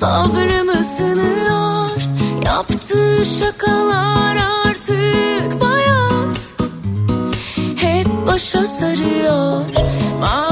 Sabrımı sınıyor. Yaptığı şakalar artık bayat. Hep başa sarıyor. Mavi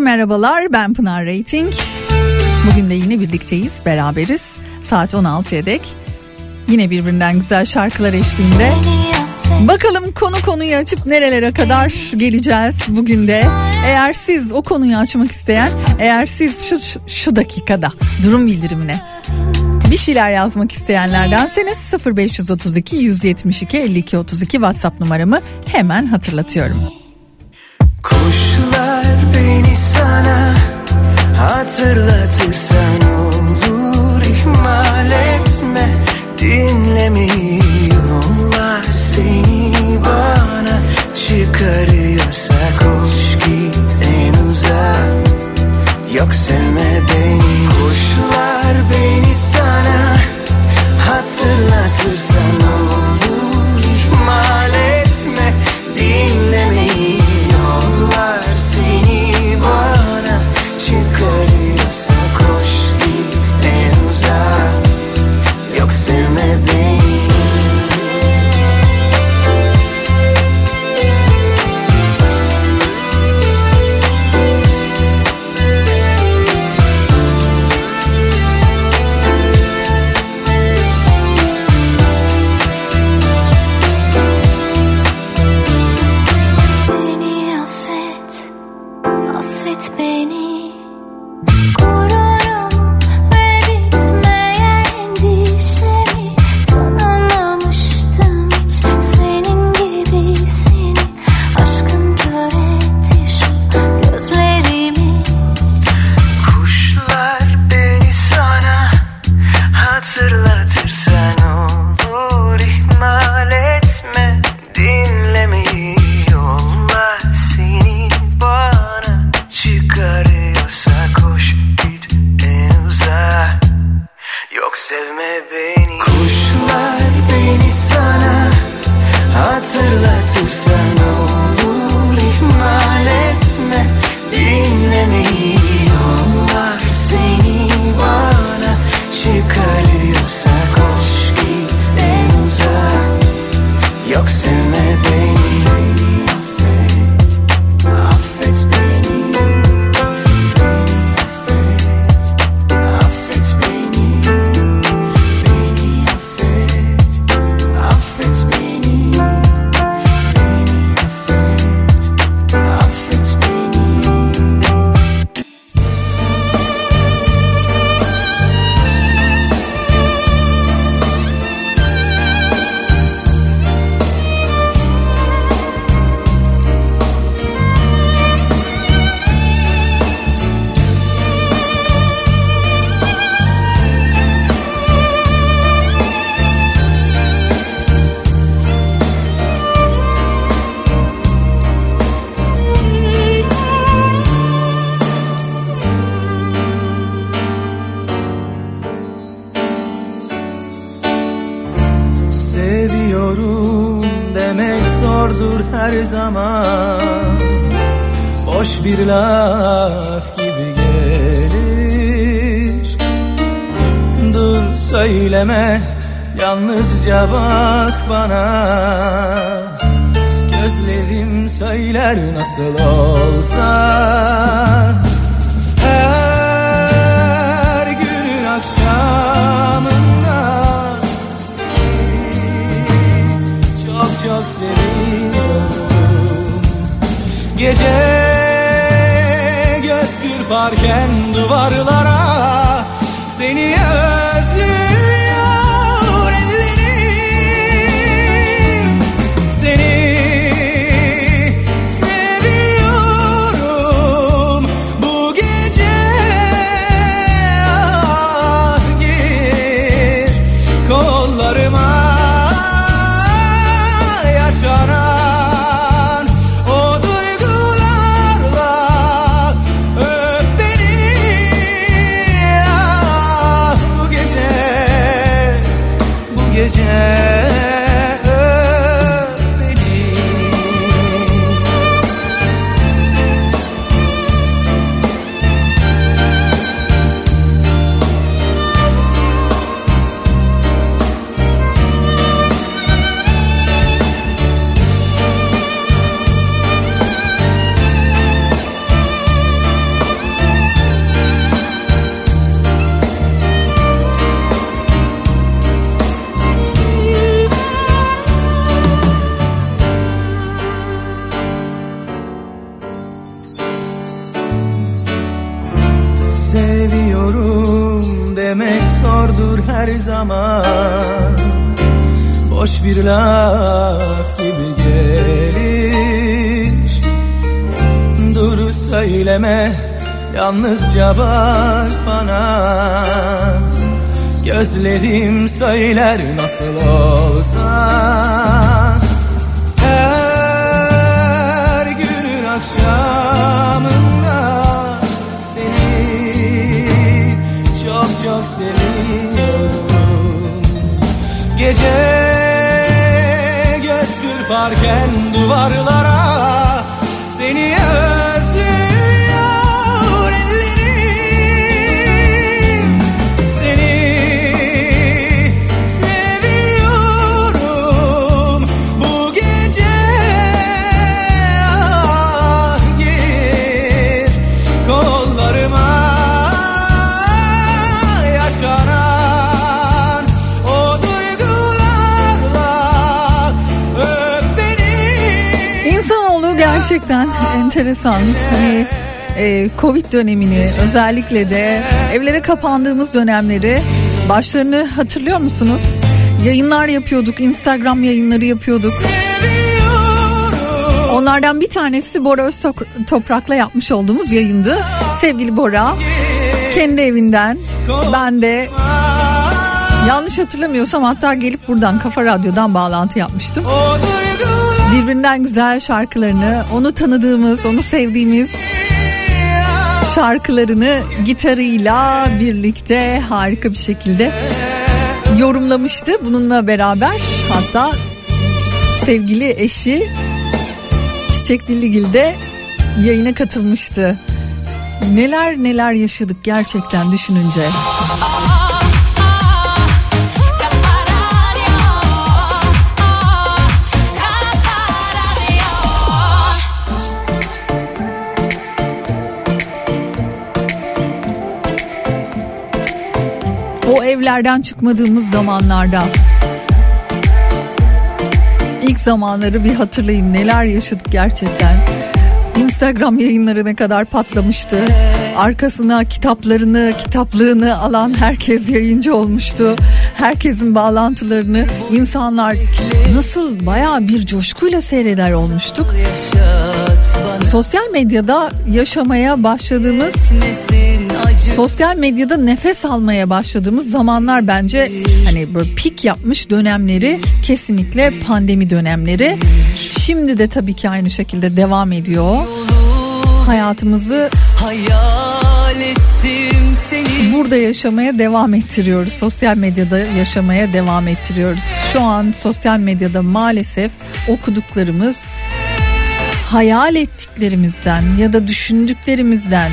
Merhabalar ben Pınar Rating. Bugün de yine birlikteyiz beraberiz saat 16'ya dek. Yine birbirinden güzel şarkılar eşliğinde. Bakalım konu konuyu açıp nerelere kadar geleceğiz bugün de. Eğer siz o konuyu açmak isteyen, eğer siz şu, şu dakikada durum bildirimine bir şeyler yazmak isteyenlerdenseniz 0532 172 52 32 WhatsApp numaramı hemen hatırlatıyorum. Kuşlar beni sana hatırlatırsan olur ihmal etme. Dinlemiyorlar seni bana çıkarıyorsa koş git en uzak. Yok sevme beni kuşlar beni sana hatırlatırsan olur ihmal etme. Dinlemiyorlar yok enteresan. Hani e, Covid dönemini özellikle de evlere kapandığımız dönemleri başlarını hatırlıyor musunuz? Yayınlar yapıyorduk, Instagram yayınları yapıyorduk. Onlardan bir tanesi Bora Öztoprak'la yapmış olduğumuz yayındı. Sevgili Bora kendi evinden ben de yanlış hatırlamıyorsam hatta gelip buradan Kafa Radyo'dan bağlantı yapmıştım. Birbirinden güzel şarkılarını, onu tanıdığımız, onu sevdiğimiz şarkılarını gitarıyla birlikte harika bir şekilde yorumlamıştı. Bununla beraber hatta sevgili eşi Çiçek Dilligil de yayına katılmıştı. Neler neler yaşadık gerçekten düşününce. O evlerden çıkmadığımız zamanlarda ilk zamanları bir hatırlayın neler yaşadık gerçekten. Instagram yayınları ne kadar patlamıştı. Arkasına kitaplarını, kitaplığını alan herkes yayıncı olmuştu. Herkesin bağlantılarını insanlar nasıl bayağı bir coşkuyla seyreder olmuştuk. Sosyal medyada yaşamaya başladığımız sosyal medyada nefes almaya başladığımız zamanlar bence hani böyle pik yapmış dönemleri kesinlikle pandemi dönemleri. Şimdi de tabii ki aynı şekilde devam ediyor. Hayatımızı Hayal ettim seni burada yaşamaya devam ettiriyoruz. Sosyal medyada yaşamaya devam ettiriyoruz. Şu an sosyal medyada maalesef okuduklarımız hayal ettiklerimizden ya da düşündüklerimizden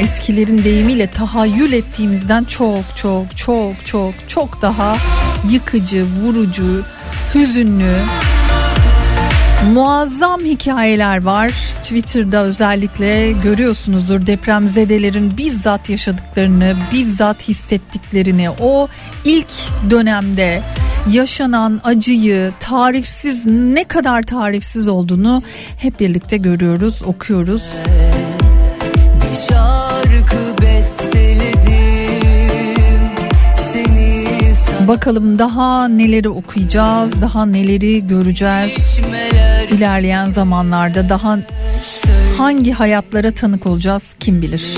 eskilerin deyimiyle tahayyül ettiğimizden çok çok çok çok çok daha yıkıcı, vurucu, hüzünlü, muazzam hikayeler var. Twitter'da özellikle görüyorsunuzdur depremzedelerin bizzat yaşadıklarını, bizzat hissettiklerini, o ilk dönemde yaşanan acıyı tarifsiz ne kadar tarifsiz olduğunu hep birlikte görüyoruz, okuyoruz. Bir şarkı besteledim Bakalım daha neleri okuyacağız, daha neleri göreceğiz. İlerleyen zamanlarda daha hangi hayatlara tanık olacağız kim bilir.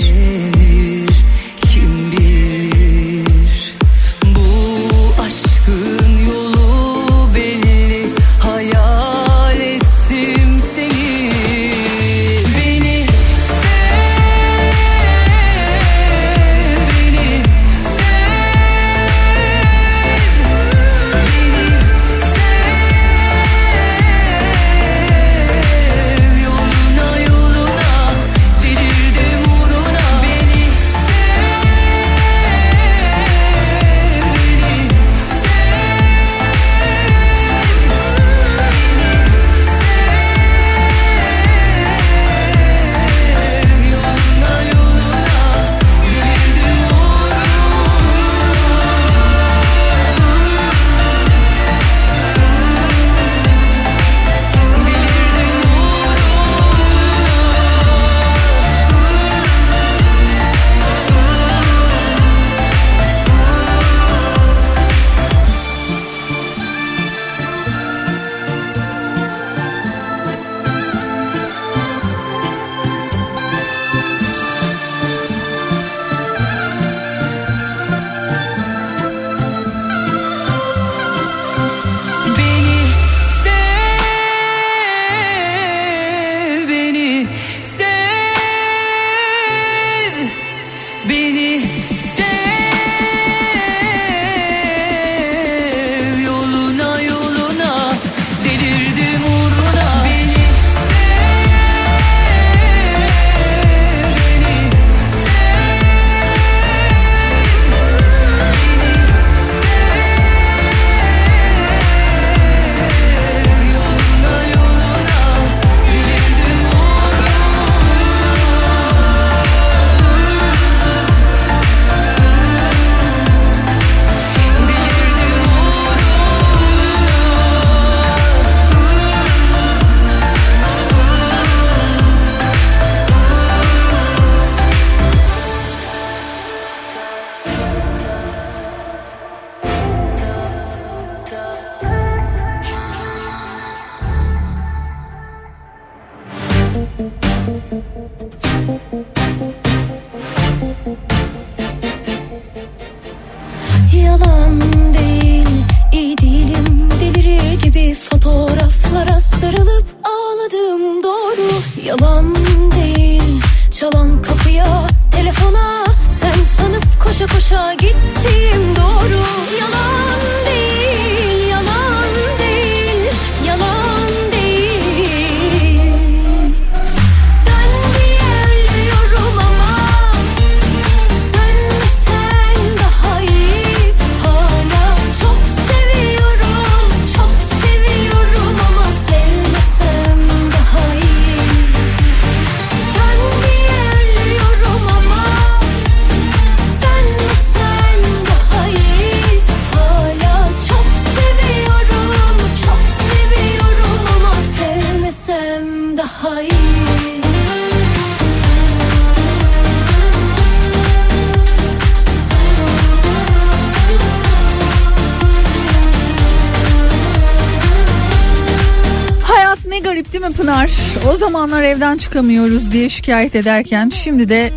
O zamanlar evden çıkamıyoruz diye şikayet ederken şimdi de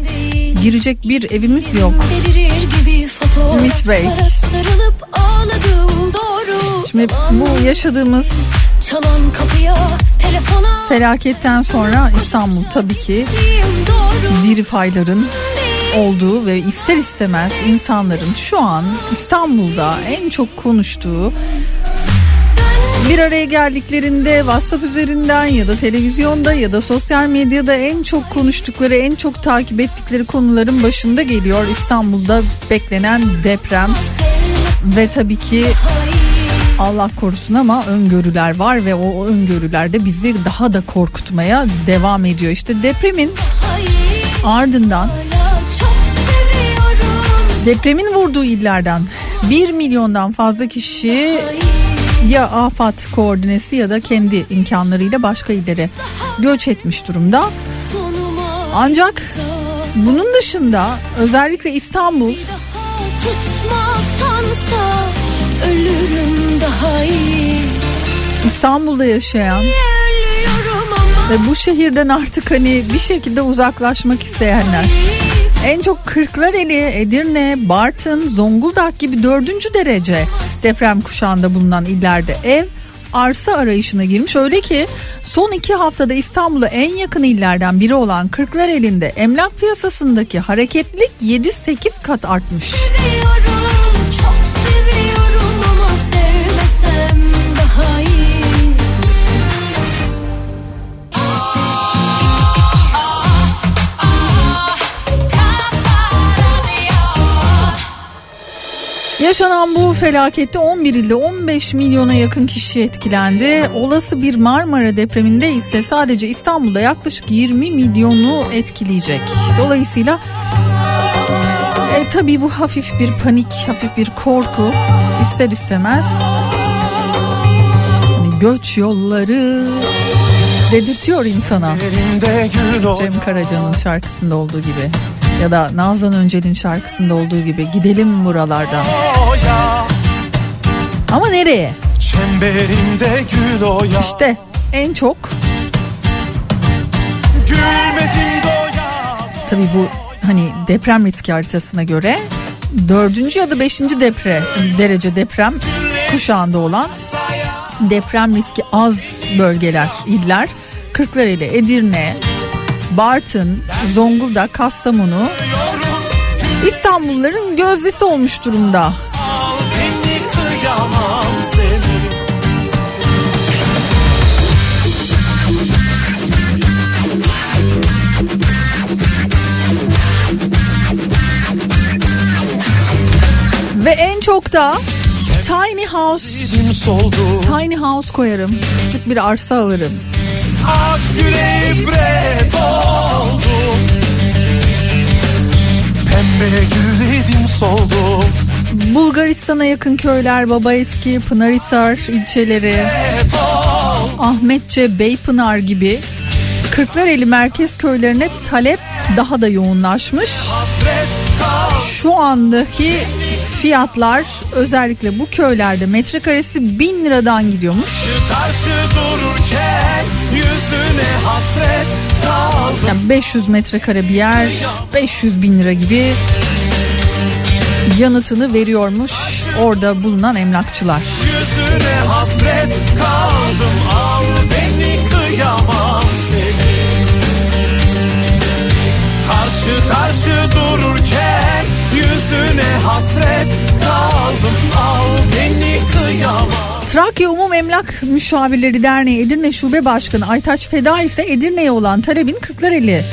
girecek bir evimiz yok. Ümit Bey. Şimdi bu yaşadığımız Çalan kapıya telefona felaketten sonra İstanbul tabii ki diri fayların olduğu ve ister istemez insanların şu an İstanbul'da en çok konuştuğu bir araya geldiklerinde WhatsApp üzerinden ya da televizyonda ya da sosyal medyada en çok konuştukları, en çok takip ettikleri konuların başında geliyor İstanbul'da beklenen deprem ve tabii ki Allah korusun ama öngörüler var ve o öngörüler de bizi daha da korkutmaya devam ediyor. İşte depremin ardından depremin vurduğu illerden 1 milyondan fazla kişi ya afat koordinesi ya da kendi imkanlarıyla başka illere göç etmiş durumda. Ancak bunun dışında özellikle İstanbul. İstanbul'da yaşayan ve bu şehirden artık hani bir şekilde uzaklaşmak isteyenler En çok Kırklareli, Edirne, Bartın, Zonguldak gibi dördüncü derece deprem kuşağında bulunan illerde ev arsa arayışına girmiş. Öyle ki son iki haftada İstanbul'a en yakın illerden biri olan Kırklareli'nde emlak piyasasındaki hareketlilik 7-8 kat artmış. Seviyorum, Yaşanan bu felakette 11 ilde 15 milyona yakın kişi etkilendi. Olası bir Marmara depreminde ise sadece İstanbul'da yaklaşık 20 milyonu etkileyecek. Dolayısıyla e, tabii bu hafif bir panik, hafif bir korku ister istemez hani göç yolları dedirtiyor insana. Cem Karaca'nın şarkısında olduğu gibi ya da Nazan Öncel'in şarkısında olduğu gibi gidelim buralardan. ya Ama nereye? Çemberinde gül o ya İşte en çok Gülmedim doya tabii bu hani deprem riski haritasına göre dördüncü ya da beşinci deprem derece deprem kuşağında olan deprem riski az bölgeler, iller Kırklareli, Edirne, Bartın, Zonguldak, Kastamonu İstanbulluların gözdesi olmuş durumda. Ve en çok da tiny house tiny house koyarım. Küçük bir arsa alırım. Ak güle ibret oldum Pembe gül idim soldum. Bulgaristan'a yakın köyler Babaeski, Pınarhisar ilçeleri, Ahmetçe, Beypınar gibi Kırklareli merkez köylerine talep daha da yoğunlaşmış. Şu andaki fiyatlar özellikle bu köylerde metrekaresi 1000 liradan gidiyormuş. Karşı dururken yüzüne hasret kaldım Yani 500 metrekare bir yer 500 bin lira gibi. yanıtını veriyormuş orada bulunan emlakçılar. Yüzüne hasret kaldım al beni kıyamam seni Karşı karşı dururken yüzüne hasret kaldım al beni kıyamam Trakya Umum Emlak Müşavirleri Derneği Edirne Şube Başkanı Aytaç Feda ise Edirne'ye olan talebin Kırklareli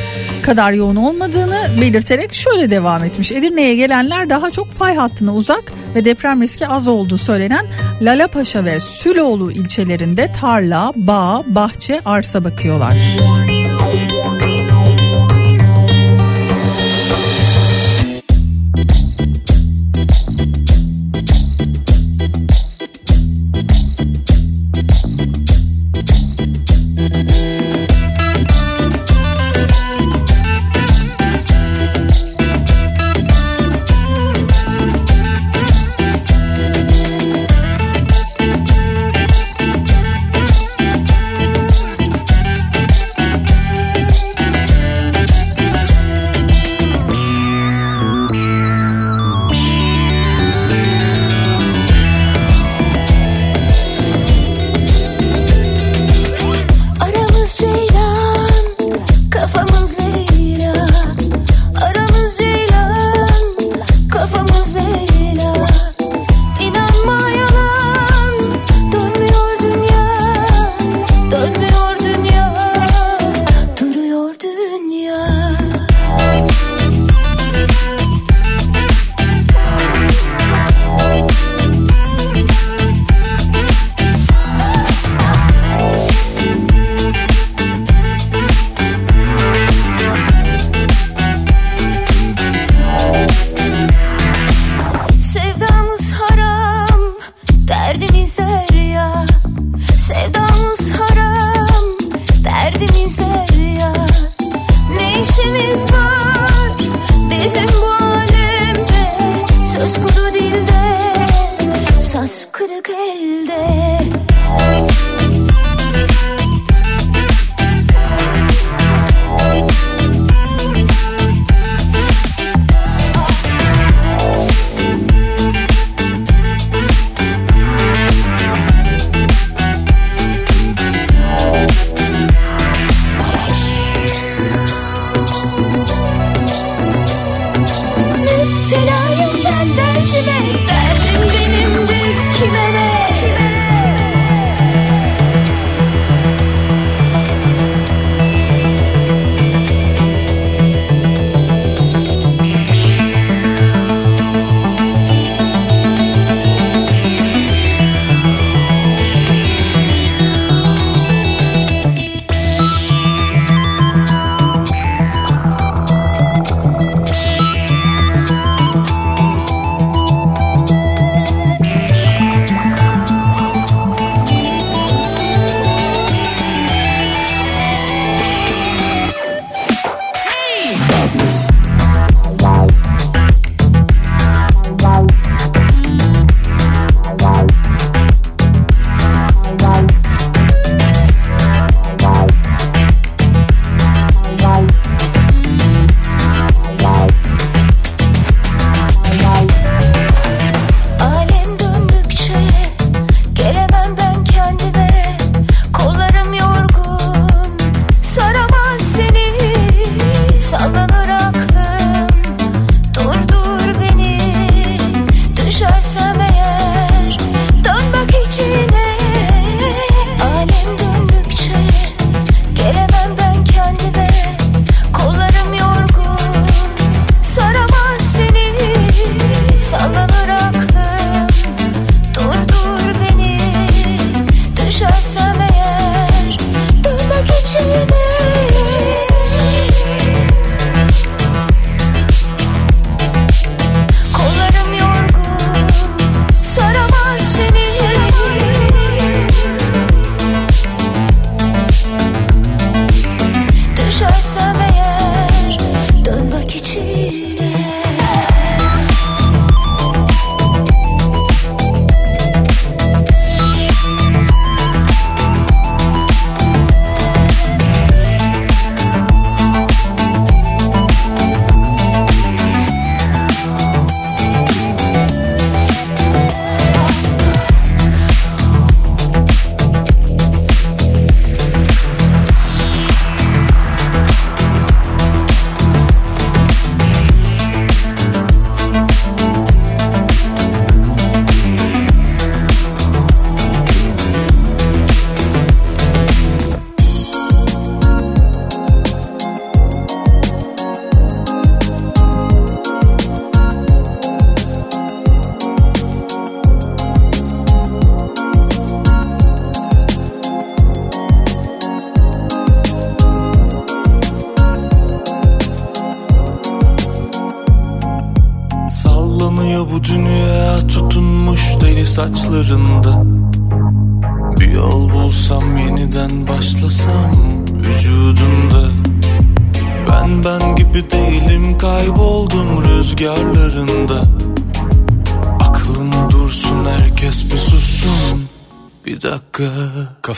kadar yoğun olmadığını belirterek şöyle devam etmiş. Edirne'ye gelenler daha çok fay hattına uzak ve deprem riski az olduğu söylenen Lalapaşa ve Süloğlu ilçelerinde tarla, bağ, bahçe, arsa bakıyorlar. Aramız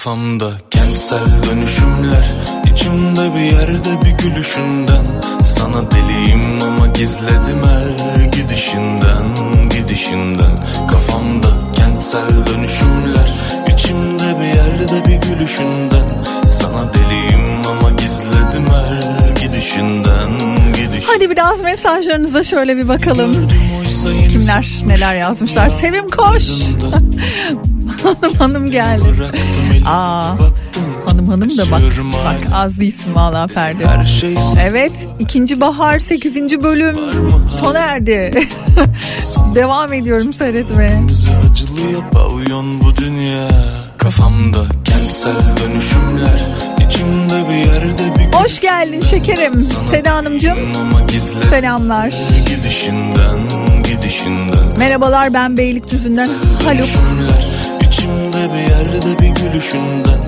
kafamda kentsel dönüşümler içimde bir yerde bir gülüşünden Sana deliyim ama gizledim her gidişinden Gidişinden kafamda kentsel dönüşümler içimde bir yerde bir gülüşünden Sana deliyim ama gizledim her gidişinden Gidişinden Hadi biraz mesajlarınıza şöyle bir bakalım. Kimler neler yazmışlar. Sevim koş. hanım hanım geldi. Aa, hanım hanım da bak. Bak az değilsin valla Ferdi. Şey Evet ikinci bahar 8. bölüm sona erdi. Devam ediyorum seyretmeye. Kafamda kentsel dönüşümler içimde bir yerde bir Hoş geldin şekerim. Seda Hanımcığım selamlar. Gidişinden gidişinden Merhabalar ben Beylikdüzü'nden Haluk. Dönüşümler içimde bir yerde bir gülüşünden.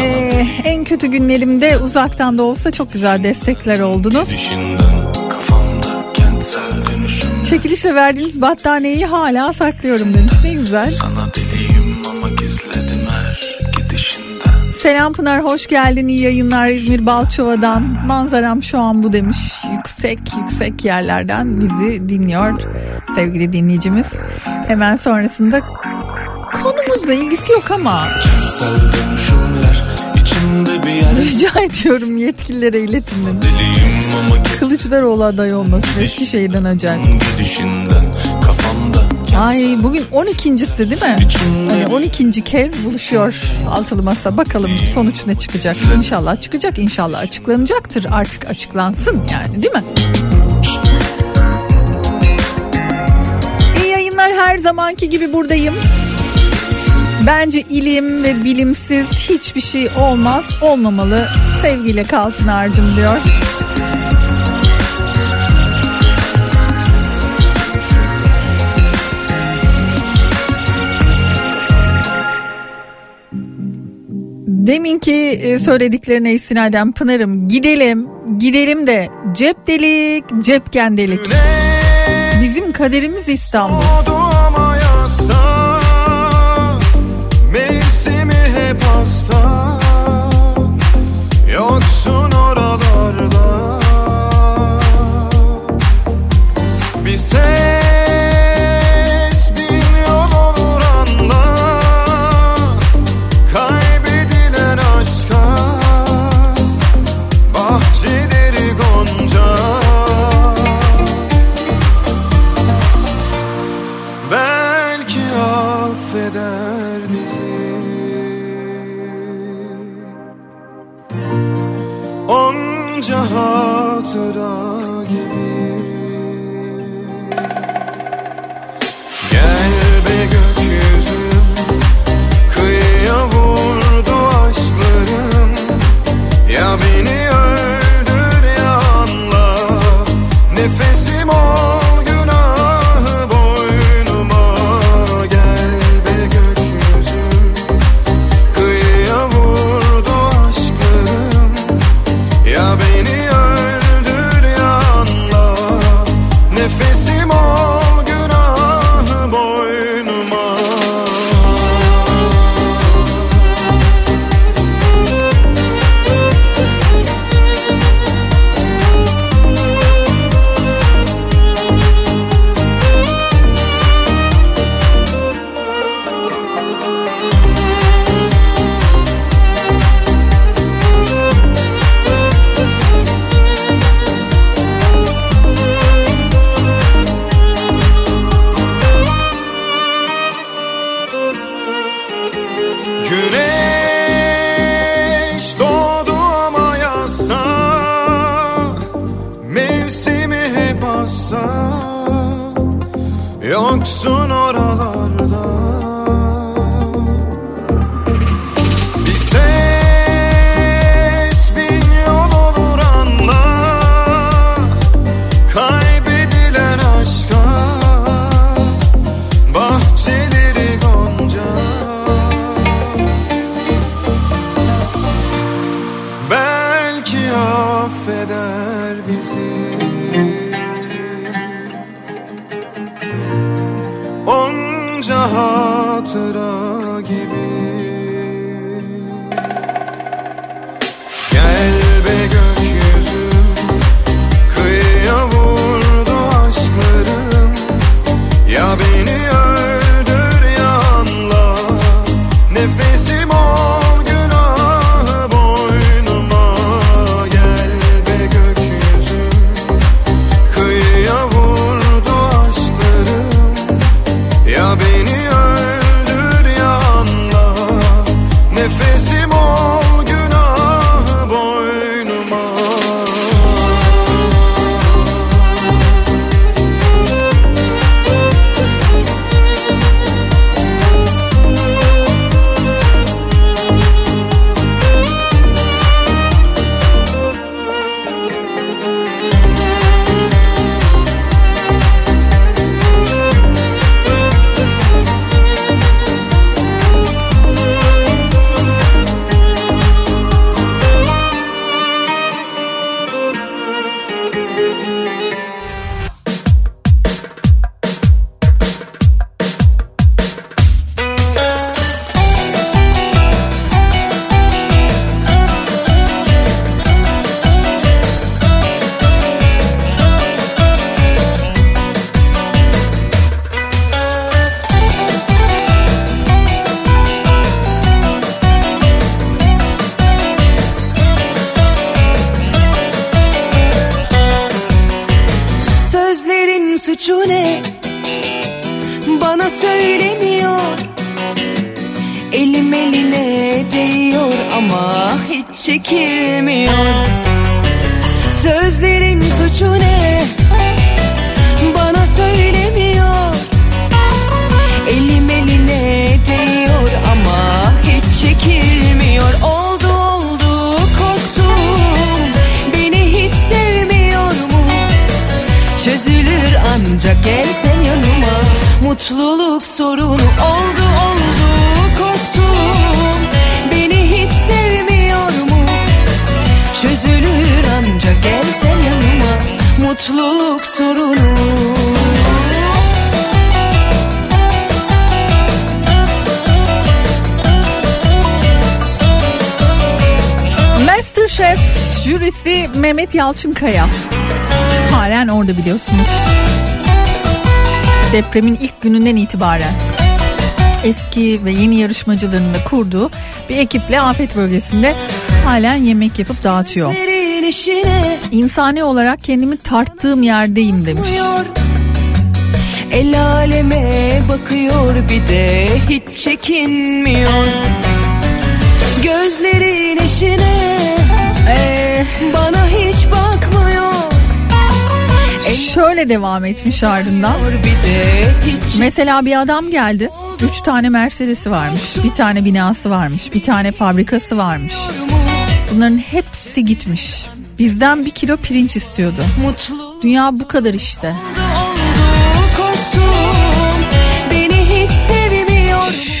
Ee, en kötü günlerimde uzaktan da olsa çok güzel destekler oldunuz. Çekilişle verdiğiniz battaniyeyi hala saklıyorum demiş. Ne güzel. Sana deliyim ama gizledim her gidişinden. Selam Pınar hoş geldin. İyi yayınlar İzmir Balçova'dan. Manzaram şu an bu demiş. Yüksek yüksek yerlerden bizi dinliyor sevgili dinleyicimiz. Hemen sonrasında konumuzla ilgisi yok ama rica ediyorum yetkililere iletin gizledim Kılıçdaroğlu aday olmasın Eskişehir'den Kafamda Ay bugün 12.si değil mi? Hani 12. kez buluşuyor altılı masa. Bakalım sonuç ne çıkacak? İnşallah çıkacak. İnşallah açıklanacaktır. Artık açıklansın yani değil mi? İyi yayınlar her zamanki gibi buradayım. Bence ilim ve bilimsiz hiçbir şey olmaz, olmamalı. Sevgiyle kalsın harcım diyor. Deminki e, söylediklerine istinaden Pınar'ım gidelim, gidelim de cep delik, cepken delik. Bizim kaderimiz İstanbul. Hasta. Yoksun Mutluluk sorunu oldu oldu korktum Beni hiç sevmiyor mu? Çözülür ancak gelsen yanıma Mutluluk sorunu Masterchef jürisi Mehmet Yalçınkaya. Halen orada biliyorsunuz. Depremin ilk gününden itibaren eski ve yeni yarışmacılarını da kurduğu bir ekiple afet bölgesinde halen yemek yapıp dağıtıyor. İnsani olarak kendimi tarttığım yerdeyim demiş. El aleme bakıyor bir de hiç çekinmiyor Gözlerin eşine Ee, bana hiç bakmıyor şöyle devam etmiş ardından. Mesela bir adam geldi. Üç tane Mercedes'i varmış. Bir tane binası varmış. Bir tane fabrikası varmış. Bunların hepsi gitmiş. Bizden bir kilo pirinç istiyordu. Dünya bu kadar işte.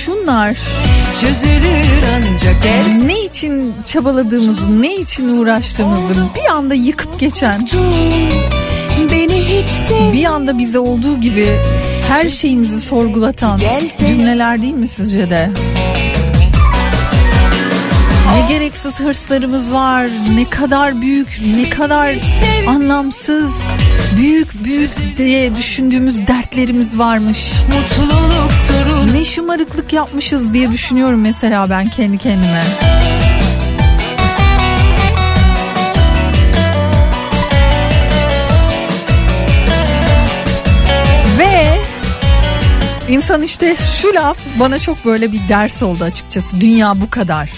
Şunlar Çözülür ancak ne için çabaladığımızı, ne için uğraştığımızı bir anda yıkıp geçen, Beni hiç sevmiyor bir anda bize olduğu gibi her şeyimizi sorgulatan cümleler değil mi sizce de? Ne gereksiz hırslarımız var, ne kadar büyük, ne kadar anlamsız, büyük büyük diye düşündüğümüz dertlerimiz varmış. Mutluluk sorunu Ne şımarıklık yapmışız diye düşünüyorum mesela ben kendi kendime. İnsan işte şu laf bana çok böyle bir ders oldu açıkçası. Dünya bu kadar.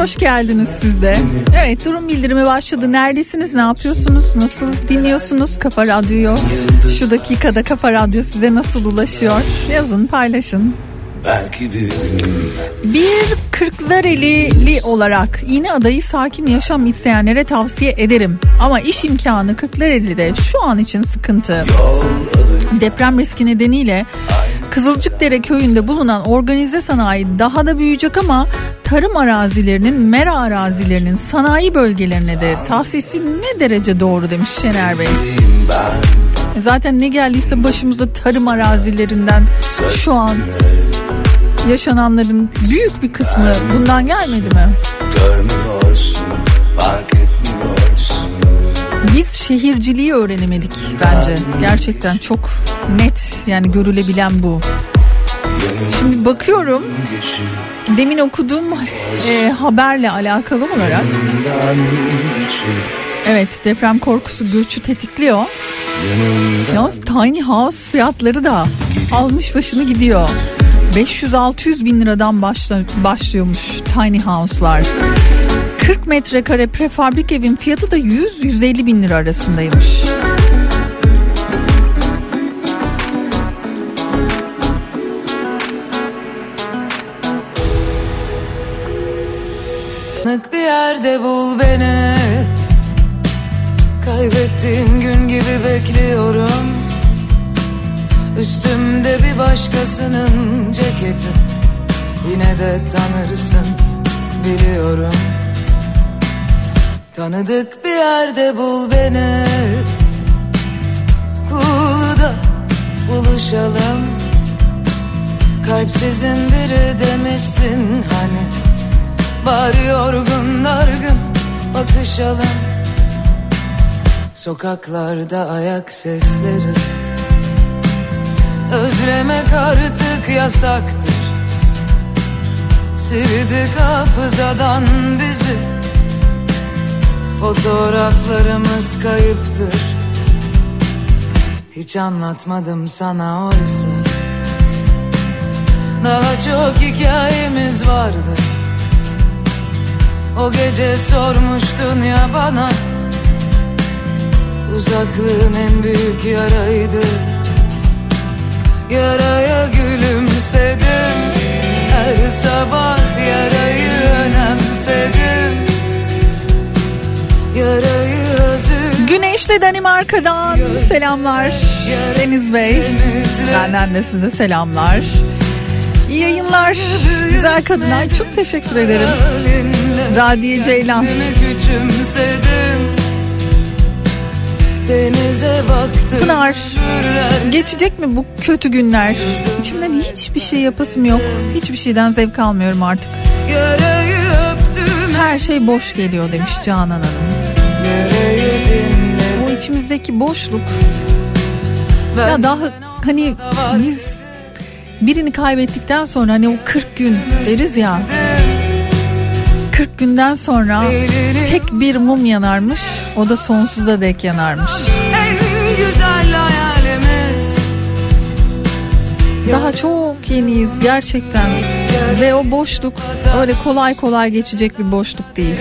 Hoş geldiniz siz de. Evet durum bildirimi başladı. Neredesiniz? Ne yapıyorsunuz? Nasıl dinliyorsunuz Kafa Radyo'yu? Şu dakikada Kafa Radyo size nasıl ulaşıyor? Yazın paylaşın. Belki bir Bir Kırklarelili olarak iğne adayı sakin yaşam isteyenlere tavsiye ederim. Ama iş imkanı Kırklareli'de şu an için sıkıntı. Deprem riski nedeniyle Kızılcıkdere köyünde bulunan organize sanayi daha da büyüyecek ama tarım arazilerinin, mera arazilerinin sanayi bölgelerine de tahsisi ne derece doğru demiş Şener Bey. E Zaten ne geldiyse başımıza tarım arazilerinden şu an yaşananların büyük bir kısmı bundan gelmedi mi? görmüyorsun fark Biz şehirciliği öğrenemedik bence. Gerçekten çok net yani görülebilen bu. Şimdi bakıyorum demin okuduğum e, haberle alakalı olarak evet deprem korkusu göçü tetikliyor. Yalnız tiny house fiyatları da almış başını gidiyor. 500-600 bin liradan başla, başlıyormuş tiny house'lar. 40 metrekare prefabrik evin fiyatı da 100-150 bin lira arasındaymış. Bir yerde bul beni. Kaybettiğin gün gibi bekliyorum. Üstümde bir başkasının ceketi. Yine de tanırsın biliyorum Tanıdık bir yerde bul beni. Kulu'da buluşalım. Kalpsizin biri demişsin hani. Bari yorgun dargın bakışalım. Sokaklarda ayak sesleri. Özlemek artık yasaktır. Sildik hafızadan bizi Fotoğraflarımız kayıptır. Hiç anlatmadım sana oysa. Daha çok hikayemiz vardı. O gece sormuştun ya bana. Uzaklığın en büyük yaraydı. Yaraya gülümsedim. Her sabah yarayı önemsedim Güneşli Danimarka'dan selamlar Deniz Bey. Benden de size selamlar. İyi yayınlar güzel kadınlar. Çok teşekkür ederim. Radiye Ceylan. Pınar geçecek mi bu kötü günler? İçimden hiçbir şey yapasım yok. Hiçbir şeyden zevk almıyorum artık. Her şey boş geliyor demiş Canan Hanım. İçimizdeki boşluk ya daha hani biz birini kaybettikten sonra hani o 40 gün deriz ya 40 günden sonra tek bir mum yanarmış o da sonsuza dek yanarmış. Daha çok yeniyiz gerçekten ve o boşluk öyle kolay kolay geçecek bir boşluk değil.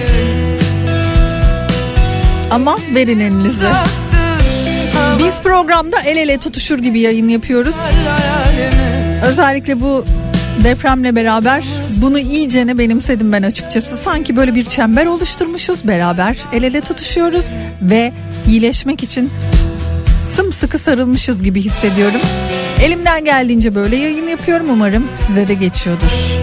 Ama verin elinizi. Biz programda el ele tutuşur gibi yayın yapıyoruz. Özellikle bu depremle beraber bunu iyicene benimsedim ben açıkçası. Sanki böyle bir çember oluşturmuşuz beraber el ele tutuşuyoruz ve iyileşmek için sımsıkı sarılmışız gibi hissediyorum. Elimden geldiğince böyle yayın yapıyorum umarım size de geçiyordur.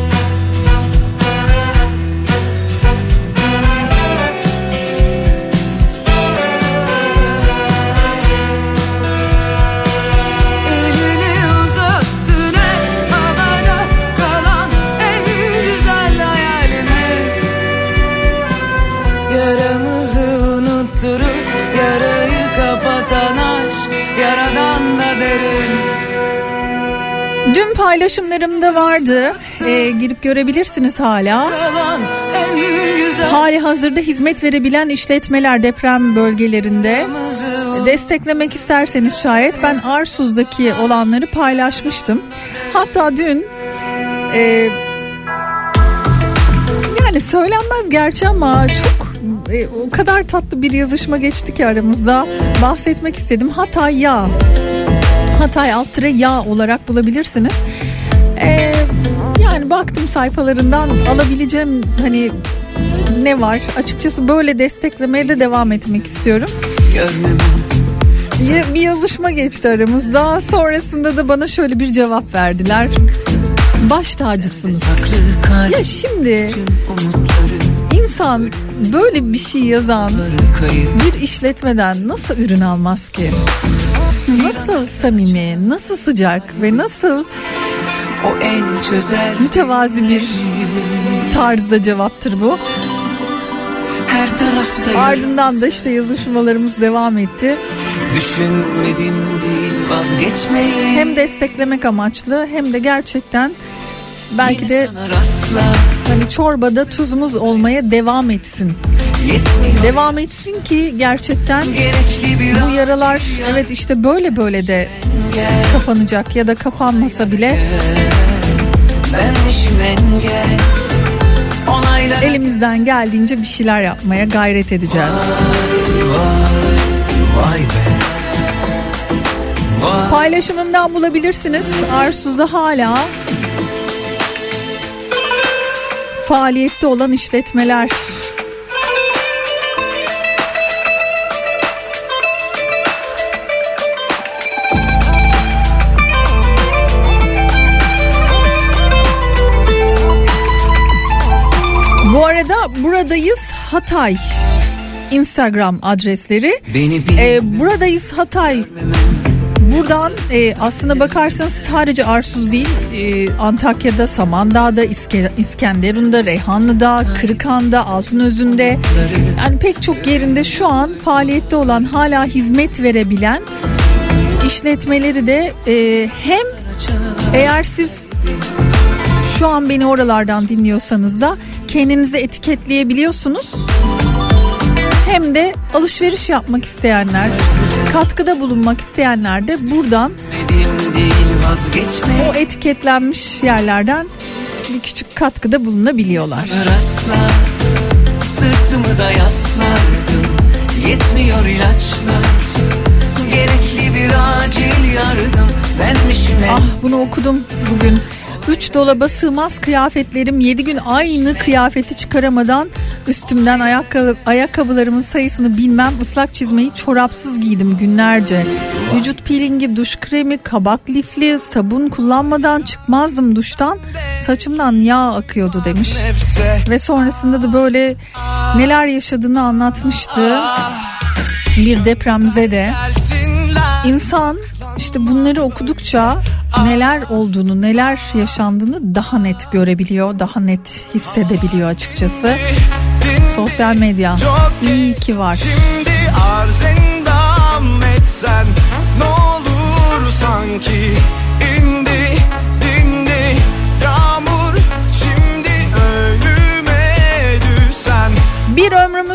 Paylaşımlarımda vardı. Ee, girip görebilirsiniz hala. Hali hazırda hizmet verebilen işletmeler deprem bölgelerinde. Desteklemek isterseniz şayet ben Arsuz'daki olanları paylaşmıştım. Hatta dün e, yani söylenmez gerçi ama çok e, o kadar tatlı bir yazışma geçti ki aramızda bahsetmek istedim. Hatay ya Hatay alt tire yağ olarak bulabilirsiniz. E, yani baktım sayfalarından alabileceğim hani ne var açıkçası böyle desteklemeye de devam etmek istiyorum. görmem Ya- Bir yazışma geçti aramızda. Sonrasında da bana şöyle bir cevap verdiler. Baş tacısınız. Ya şimdi insan böyle bir şey yazan bir işletmeden nasıl ürün almaz ki? Nasıl samimi, nasıl sıcak ve nasıl o en çözer mütevazi bir tarzda cevaptır bu. her tarafta Ardından da işte yazışmalarımız devam etti. düşünmedim değil vazgeçmeyi Hem desteklemek amaçlı hem de gerçekten belki de hani çorbada tuzumuz olmaya devam etsin. Devam etsin ki gerçekten bu yaralar evet işte böyle böyle de kapanacak ya da kapanmasa bile elimizden geldiğince bir şeyler yapmaya gayret edeceğiz. vay be vay Paylaşımımdan bulabilirsiniz. Arsuz'da hala faaliyette olan işletmeler. Bu arada buradayız Hatay Instagram adresleri. Ee, buradayız Hatay. Buradan e, aslına bakarsanız sadece Arsuz değil e, Antakya'da, Samandağ'da, İske, İskenderun'da, Reyhanlı'da, Kırıkhan'da, Altınözü'nde yani pek çok yerinde şu an faaliyette olan hala hizmet verebilen işletmeleri de e, hem eğer siz şu an beni oralardan dinliyorsanız da kendinizi etiketleyebiliyorsunuz hem de alışveriş yapmak isteyenler, katkıda bulunmak isteyenler de buradan o etiketlenmiş yerlerden bir küçük katkıda bulunabiliyorlar. Sırtımı da yaslardım Yetmiyor ilaçlar Gerekli bir acil yardım Benmişim en Ah bunu okudum bugün. Üç dolaba sığmaz kıyafetlerim 7 gün aynı kıyafeti çıkaramadan üstümden ayakkabı, ayakkabılarımın sayısını bilmem ıslak çizmeyi çorapsız giydim günlerce. Vücut peelingi, duş kremi, kabak lifli, sabun kullanmadan çıkmazdım duştan. Saçımdan yağ akıyordu demiş. Ve sonrasında da böyle neler yaşadığını anlatmıştı. Bir depremzede. İnsan işte bunları okudukça neler olduğunu, neler yaşandığını daha net görebiliyor, daha net hissedebiliyor açıkçası. Sosyal medya iyi ki var. Şimdi arz endam etsen Ne olur sanki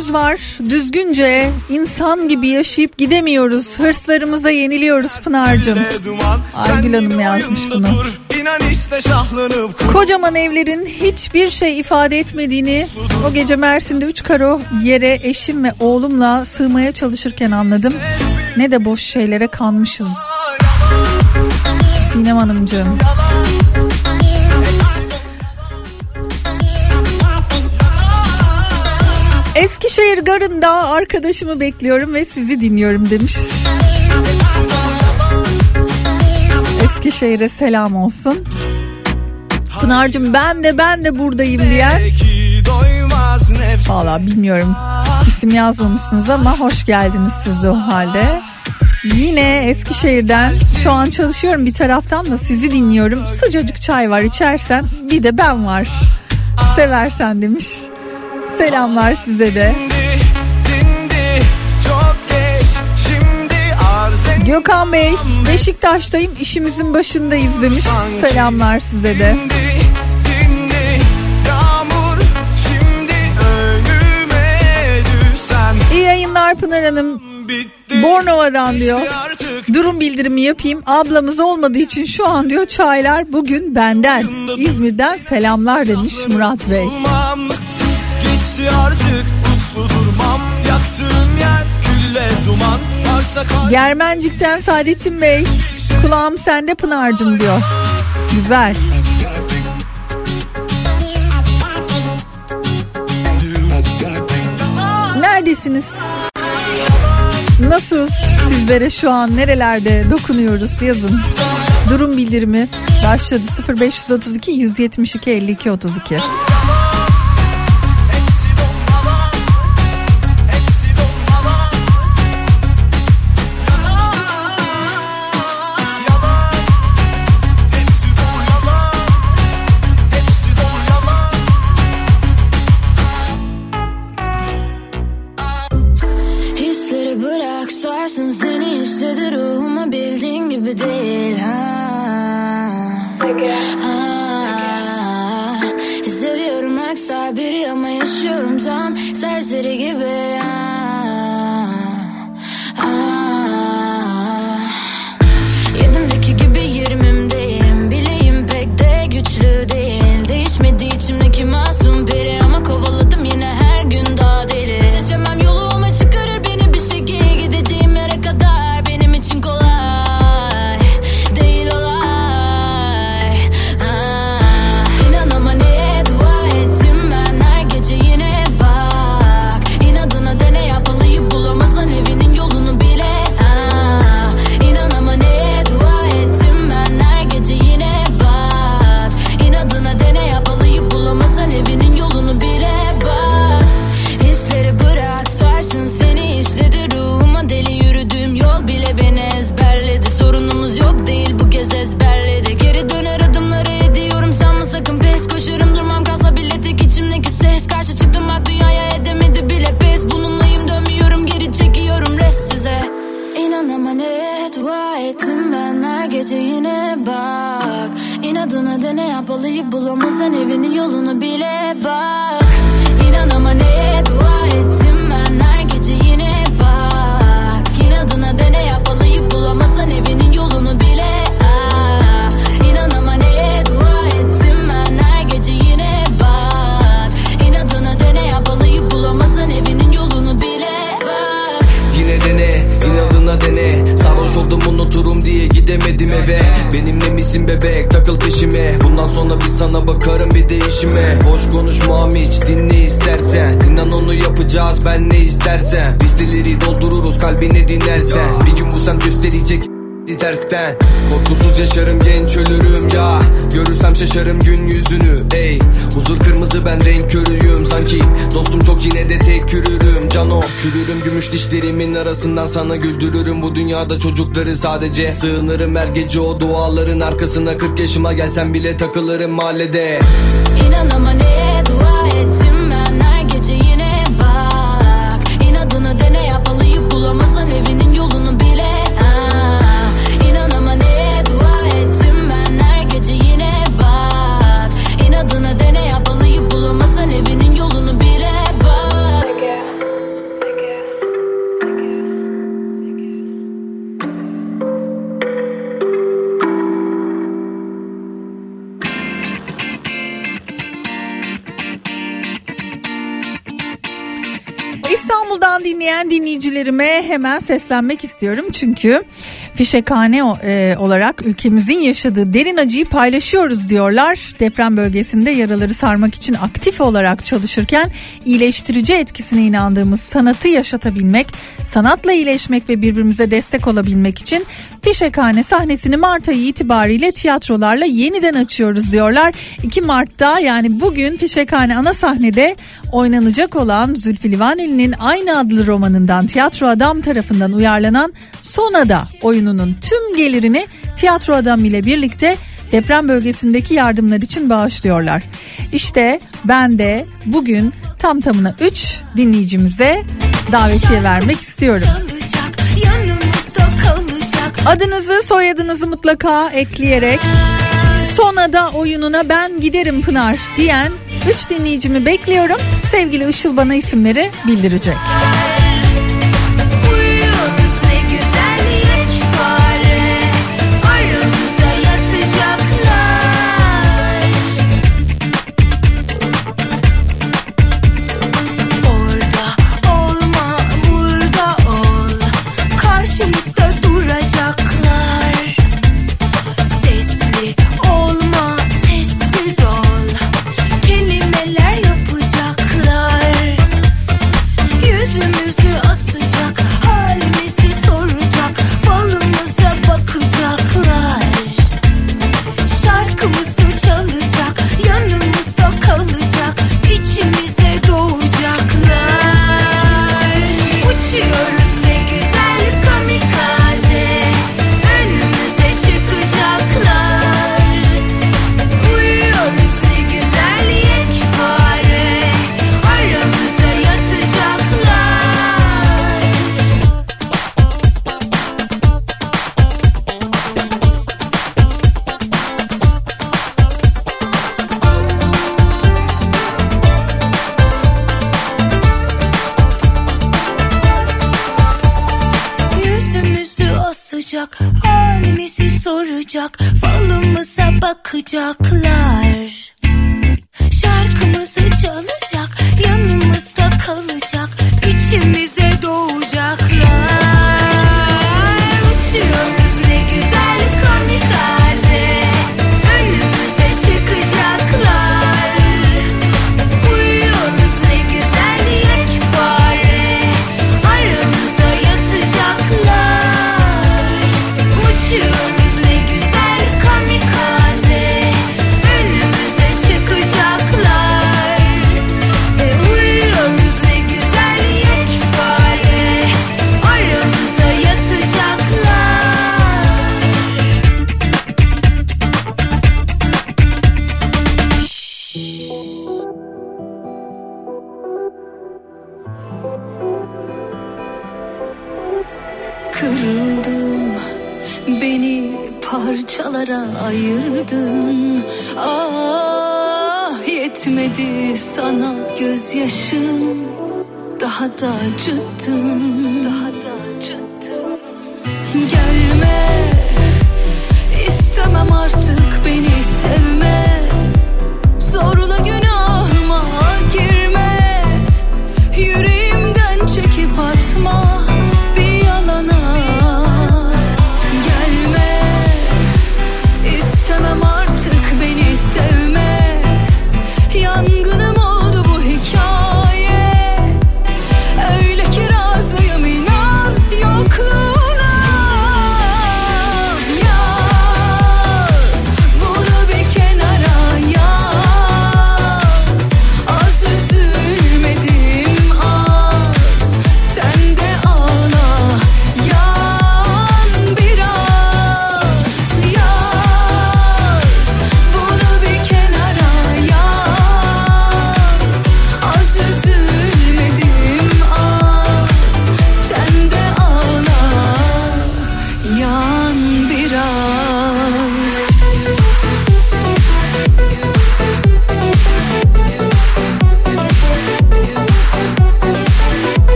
Ömrümüz var. Düzgünce insan gibi yaşayıp gidemiyoruz. Hırslarımıza yeniliyoruz Pınar'cığım. Aygül Hanım yazmış bunu. işte Kocaman evlerin hiçbir şey ifade etmediğini o gece Mersin'de 3 karo yere eşim ve oğlumla sığmaya çalışırken anladım. Ne de boş şeylere kanmışız. Sinem Hanımcığım. Eskişehir garında arkadaşımı bekliyorum ve sizi dinliyorum demiş. Eskişehir'e selam olsun. Pınar'cığım ben de ben de buradayım diyen. Valla bilmiyorum isim yazmamışsınız ama hoş geldiniz siz de o halde. Yine Eskişehir'den şu an çalışıyorum bir taraftan da sizi dinliyorum. Sıcacık çay var içersen bir de ben var. Seversen demiş. Selamlar size de. Gökhan Bey Beşiktaş'tayım işimizin başındayız demiş. Selamlar size de. İyi yayınlar Pınar Hanım. Bornova'dan diyor. Durum bildirimi yapayım. Ablamız olmadığı için şu an diyor çaylar bugün benden. İzmir'den selamlar demiş Murat Bey. Geçti artık uslu durmam. Yaktığın yer külle duman. Varsa Germencik'ten Saadettin Bey. Kulağım sende Pınar'cım diyor. Güzel. Neredesiniz? Nasıl sizlere şu an nerelerde dokunuyoruz yazın. Durum bildirimi başladı 0532 172 52 32. arasından sana güldürürüm. Bu dünyada çocukları sadece Sığınırım. Her gece o duaların arkasına 40 yaşıma gelsem bile takılırım mahallede. İnan ama İstanbul'dan dinleyen dinleyicilerime hemen seslenmek istiyorum. Çünkü fişekhane e, olarak ülkemizin yaşadığı derin acıyı paylaşıyoruz diyorlar. Deprem bölgesinde yaraları sarmak için aktif olarak çalışırken iyileştirici etkisine inandığımız sanatı yaşatabilmek, sanatla iyileşmek ve birbirimize destek olabilmek için Fişekhane sahnesini Mart ayı itibariyle tiyatrolarla yeniden açıyoruz diyorlar. 2 Mart'ta yani bugün Fişekhane ana sahnede oynanacak olan Zülfü Livaneli'nin aynı adlı romanından tiyatro adam tarafından uyarlanan Sonada oyununun tüm gelirini tiyatro adam ile birlikte deprem bölgesindeki yardımlar için bağışlıyorlar. İşte ben de bugün tam tamına 3 dinleyicimize davetiye vermek istiyorum. Adınızı soyadınızı mutlaka ekleyerek son ada oyununa ben giderim Pınar diyen 3 dinleyicimi bekliyorum. Sevgili Işıl bana isimleri bildirecek. Kırıldın beni parçalara ayırdın. Ah yetmedi sana gözyaşım daha da acıttın. Daha da acıttın. Gelme istemem artık beni sevme.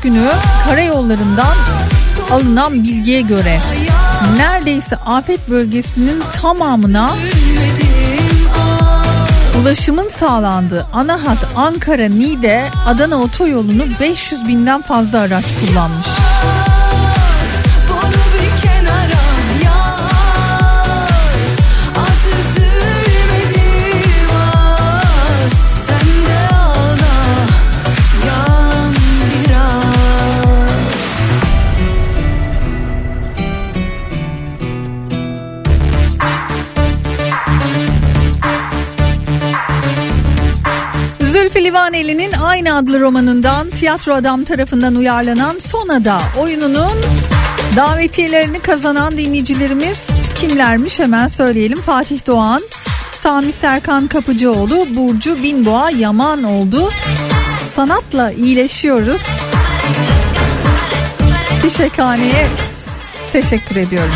günü karayollarından alınan bilgiye göre neredeyse afet bölgesinin tamamına ulaşımın sağlandığı ana hat Ankara Niğde Adana otoyolunu 500 binden fazla araç kullanmış. Aynı adlı romanından tiyatro adam tarafından uyarlanan Sonada oyununun davetiyelerini kazanan dinleyicilerimiz kimlermiş hemen söyleyelim. Fatih Doğan, Sami Serkan Kapıcıoğlu, Burcu Binboğa Yaman oldu. Sanatla iyileşiyoruz. Fişekhane'ye teşekkür ediyorum.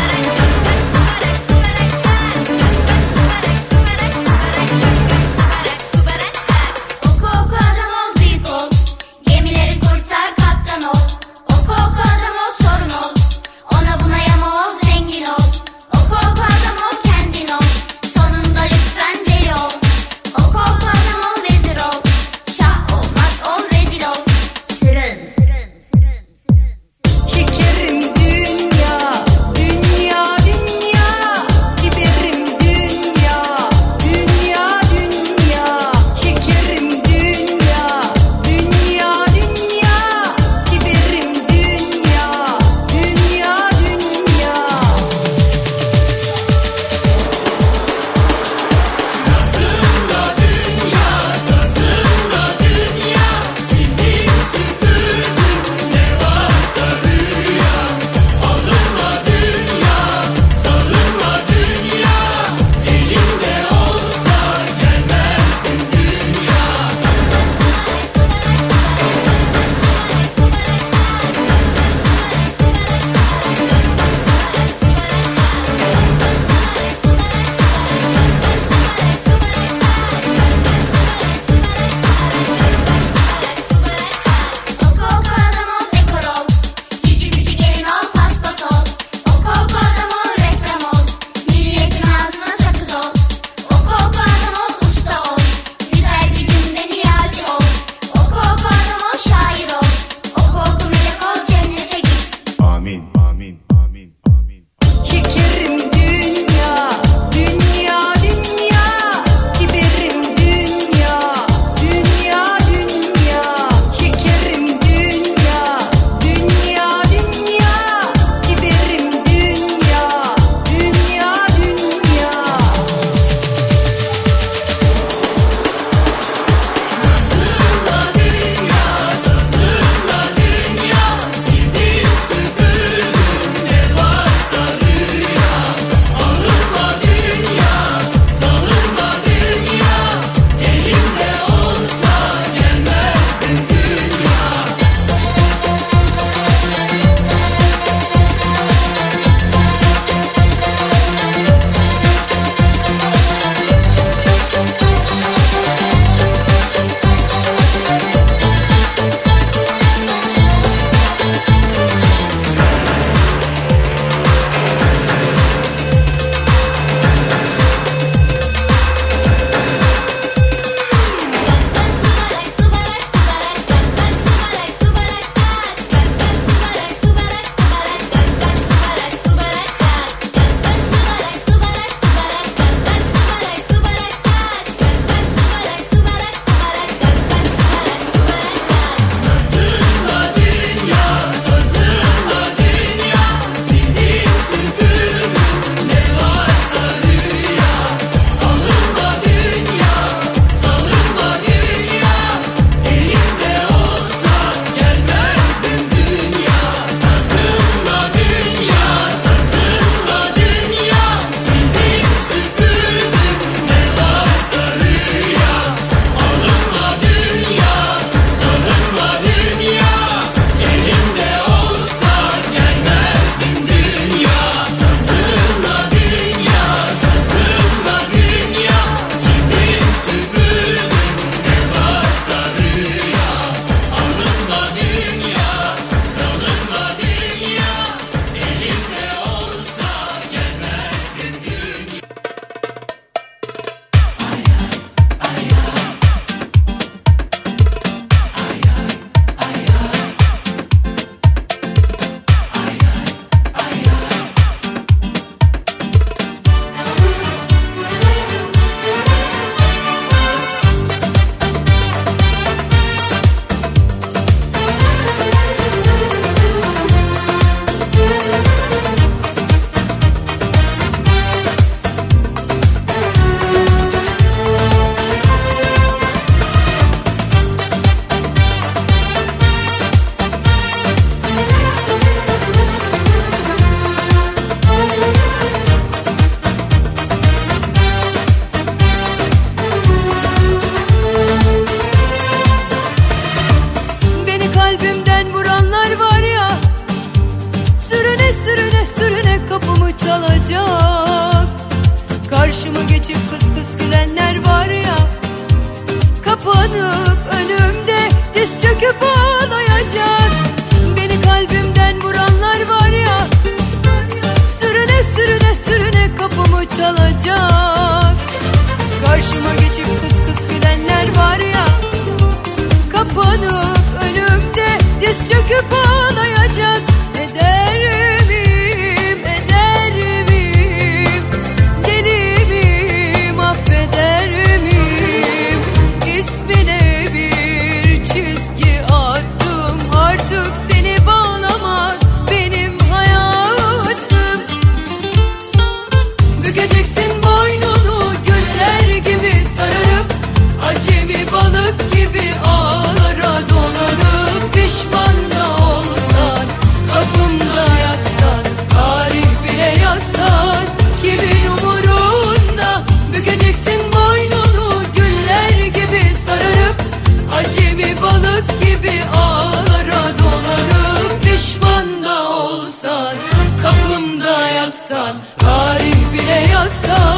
Bile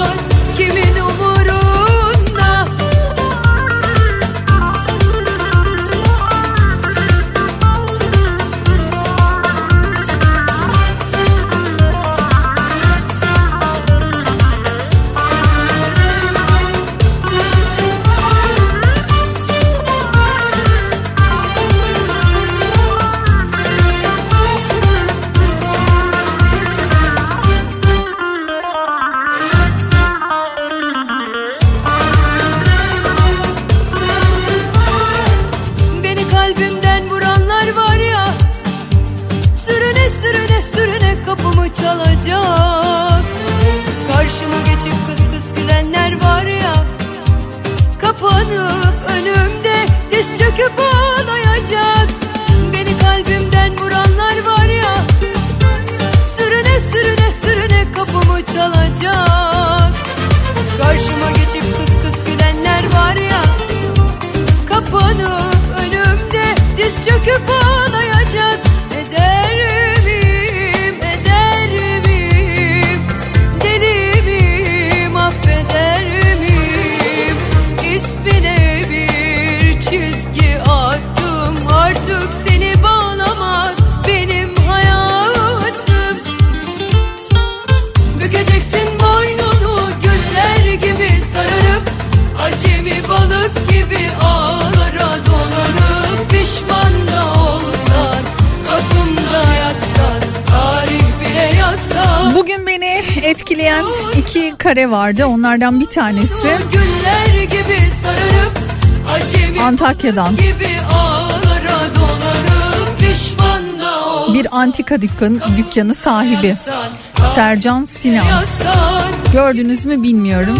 vardı. Onlardan bir tanesi Antakya'dan. bir antika dükkanı, dükkanı sahibi Sercan Sinan. Gördünüz mü bilmiyorum.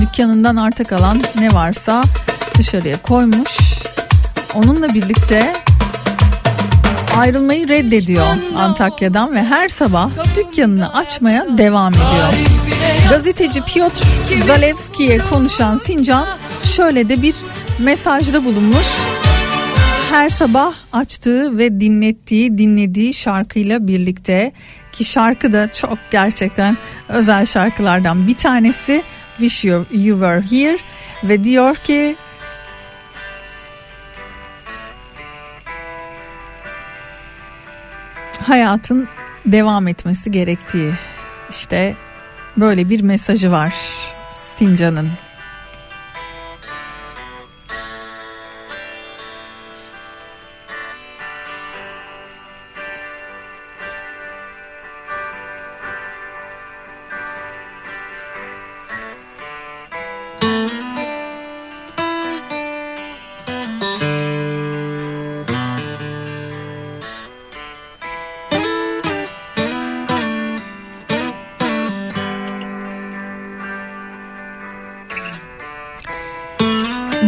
Dükkanından arta kalan ne varsa dışarıya koymuş. Onunla birlikte ayrılmayı reddediyor Antakya'dan ve her sabah dükkanını açmaya devam ediyor. Gazeteci Piotr Zalewski'ye konuşan Sincan şöyle de bir mesajda bulunmuş. Her sabah açtığı ve dinlettiği, dinlediği şarkıyla birlikte ki şarkı da çok gerçekten özel şarkılardan bir tanesi Wish You, you Were Here ve diyor ki hayatın devam etmesi gerektiği işte böyle bir mesajı var Sincan'ın.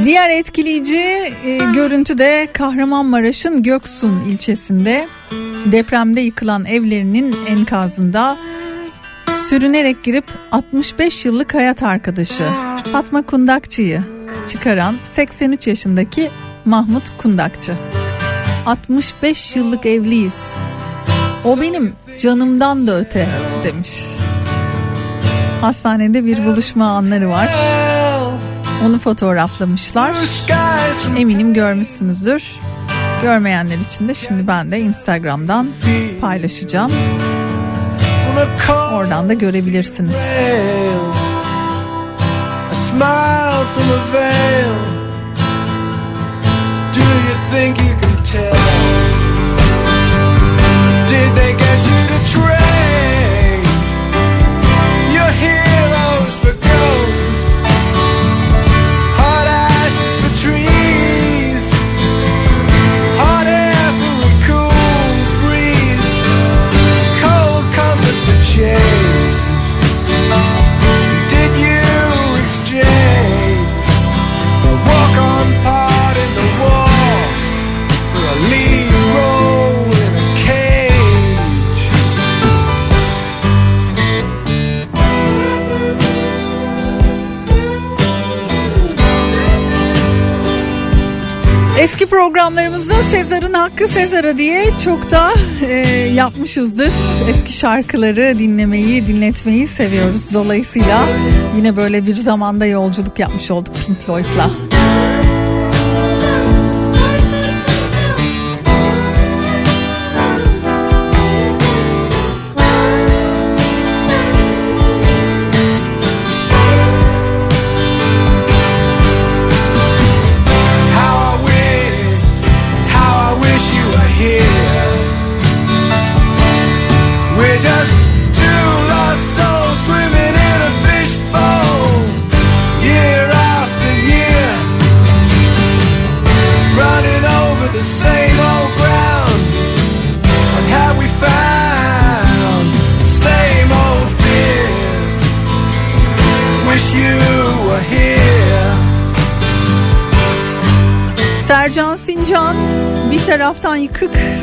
Diğer etkileyici e, görüntü de Kahramanmaraş'ın Göksun ilçesinde depremde yıkılan evlerinin enkazında sürünerek girip 65 yıllık hayat arkadaşı Fatma Kundakçı'yı çıkaran 83 yaşındaki Mahmut Kundakçı. 65 yıllık evliyiz. O benim canımdan da öte demiş. Hastanede bir buluşma anları var. Onu fotoğraflamışlar. Eminim görmüşsünüzdür. Görmeyenler için de şimdi ben de Instagram'dan paylaşacağım. Oradan da görebilirsiniz. Do you think you can tell? Eski programlarımızda Sezar'ın hakkı Sezar'a diye çok da e, yapmışızdır. Eski şarkıları dinlemeyi, dinletmeyi seviyoruz. Dolayısıyla yine böyle bir zamanda yolculuk yapmış olduk Pink Floyd'la.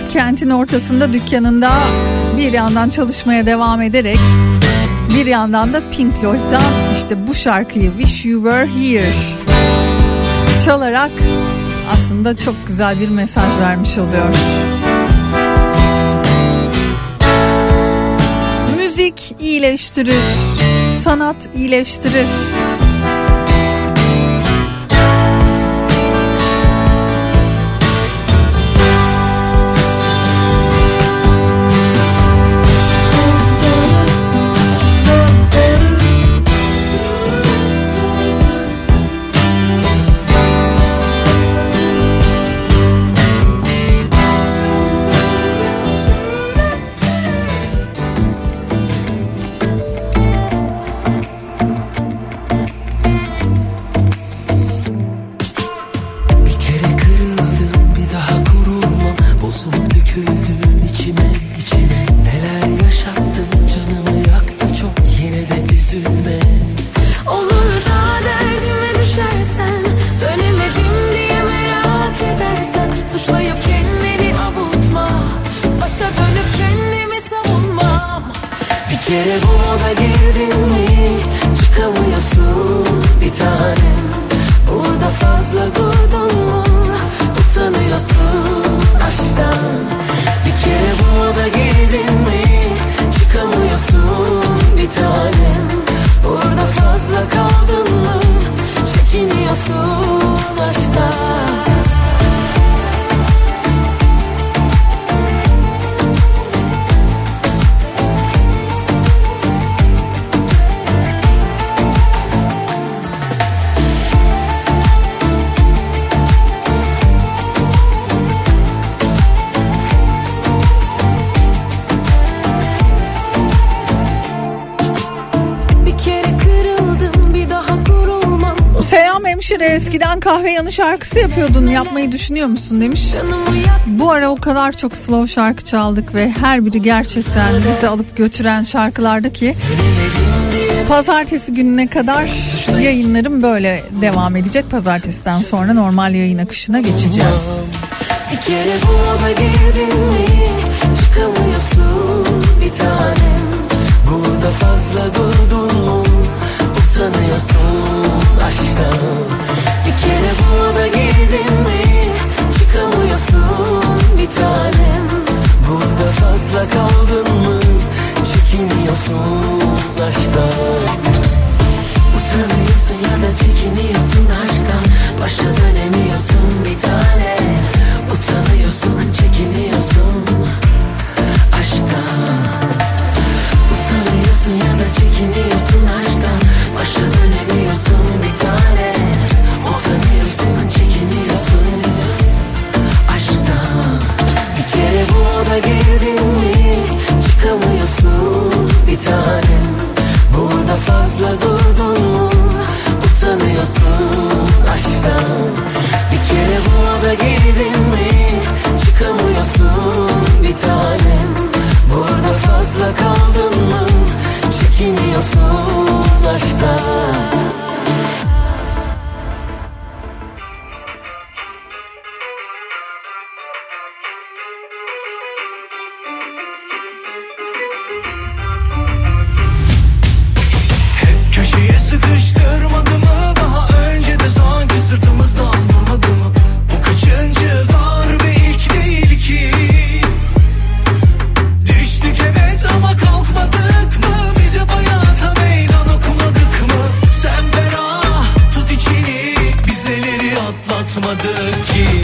Kentin ortasında dükkanında bir yandan çalışmaya devam ederek bir yandan da Pink Floyd'dan işte bu şarkıyı Wish You Were Here çalarak aslında çok güzel bir mesaj vermiş oluyor. Müzik iyileştirir, sanat iyileştirir. Şarkısı yapıyordun yapmayı düşünüyor musun demiş. Bu ara o kadar çok slow şarkı çaldık ve her biri gerçekten bizi alıp götüren şarkılardı ki pazartesi gününe kadar yayınlarım böyle devam edecek. Pazartesiden sonra normal yayın akışına geçeceğiz. Bir kere bu moda girdin mi Çıkamıyorsun bir tanem Burada fazla durdun mu Utanıyorsun aşktan sevdin mi? Çıkamıyorsun bir tanem. Burada fazla kaldın mı? Çekiniyorsun aşktan Utanıyorsun ya da çekiniyorsun aşktan Başa dönemiyorsun bir tane. Utanıyorsun, çekiniyorsun aşktan Utanıyorsun ya da çekiniyorsun aşktan Başa dönemiyorsun bir tane. Utanıyorsun çekiniyorsun. Aşktan Bir kere bu oda girdin mi? Çıkamıyorsun bir tanem. Burada fazla durdun mu? Utanıyorsun aşktan. Bir kere bu oda girdin mi? Çıkamıyorsun bir tanem. Burada fazla kaldın mı? Çekiniyorsun aşktan. unutmadık ki.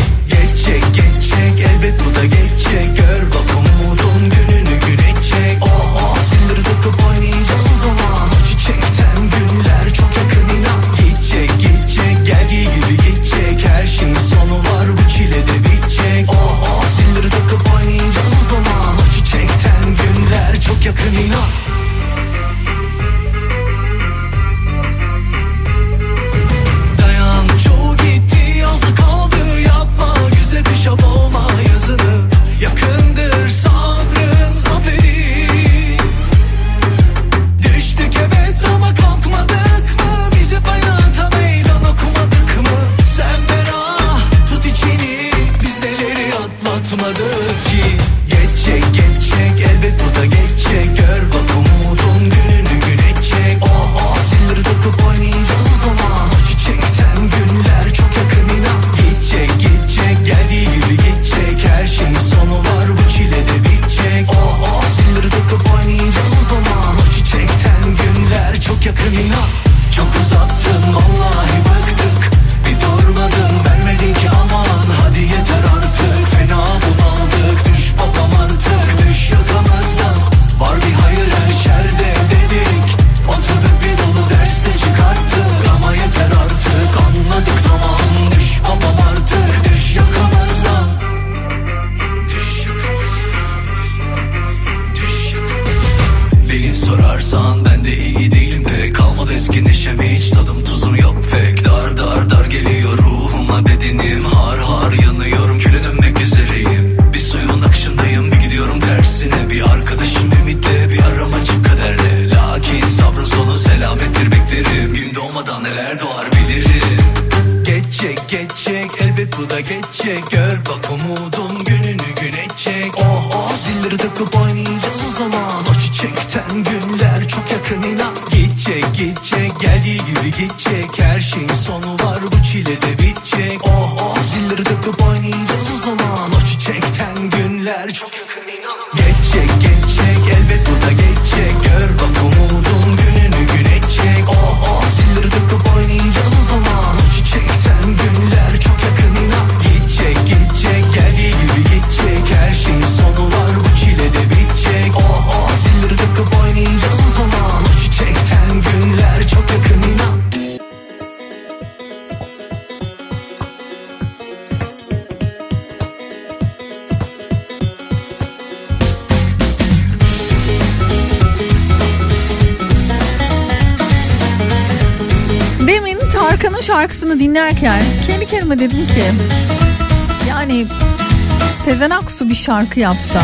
şarkı yapsa.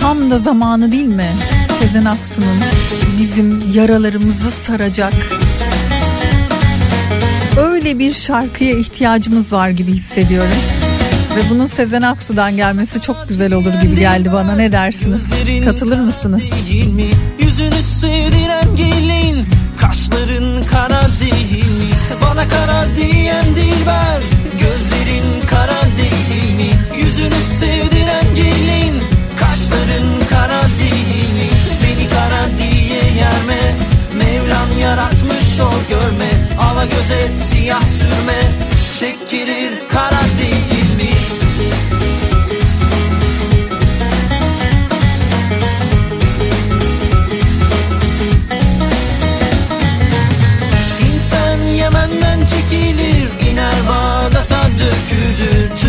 Tam da zamanı değil mi? Sezen Aksu'nun bizim yaralarımızı saracak. Öyle bir şarkıya ihtiyacımız var gibi hissediyorum. Ve bunun Sezen Aksu'dan gelmesi çok güzel olur gibi geldi bana. Ne dersiniz? Katılır mısınız? Yüzünü sevdiren gelin Kaşların kara değil mi? Bana kara diyen değil Gözlerin kara Yüzünü sevdiren gelin Kaşların kara değil mi? Beni kara diye yerme Mevlam yaratmış o görme Ala göze siyah sürme Çekilir kara değil mi? Hint'ten Yemen'den çekilir iner Bağdat'a dökülür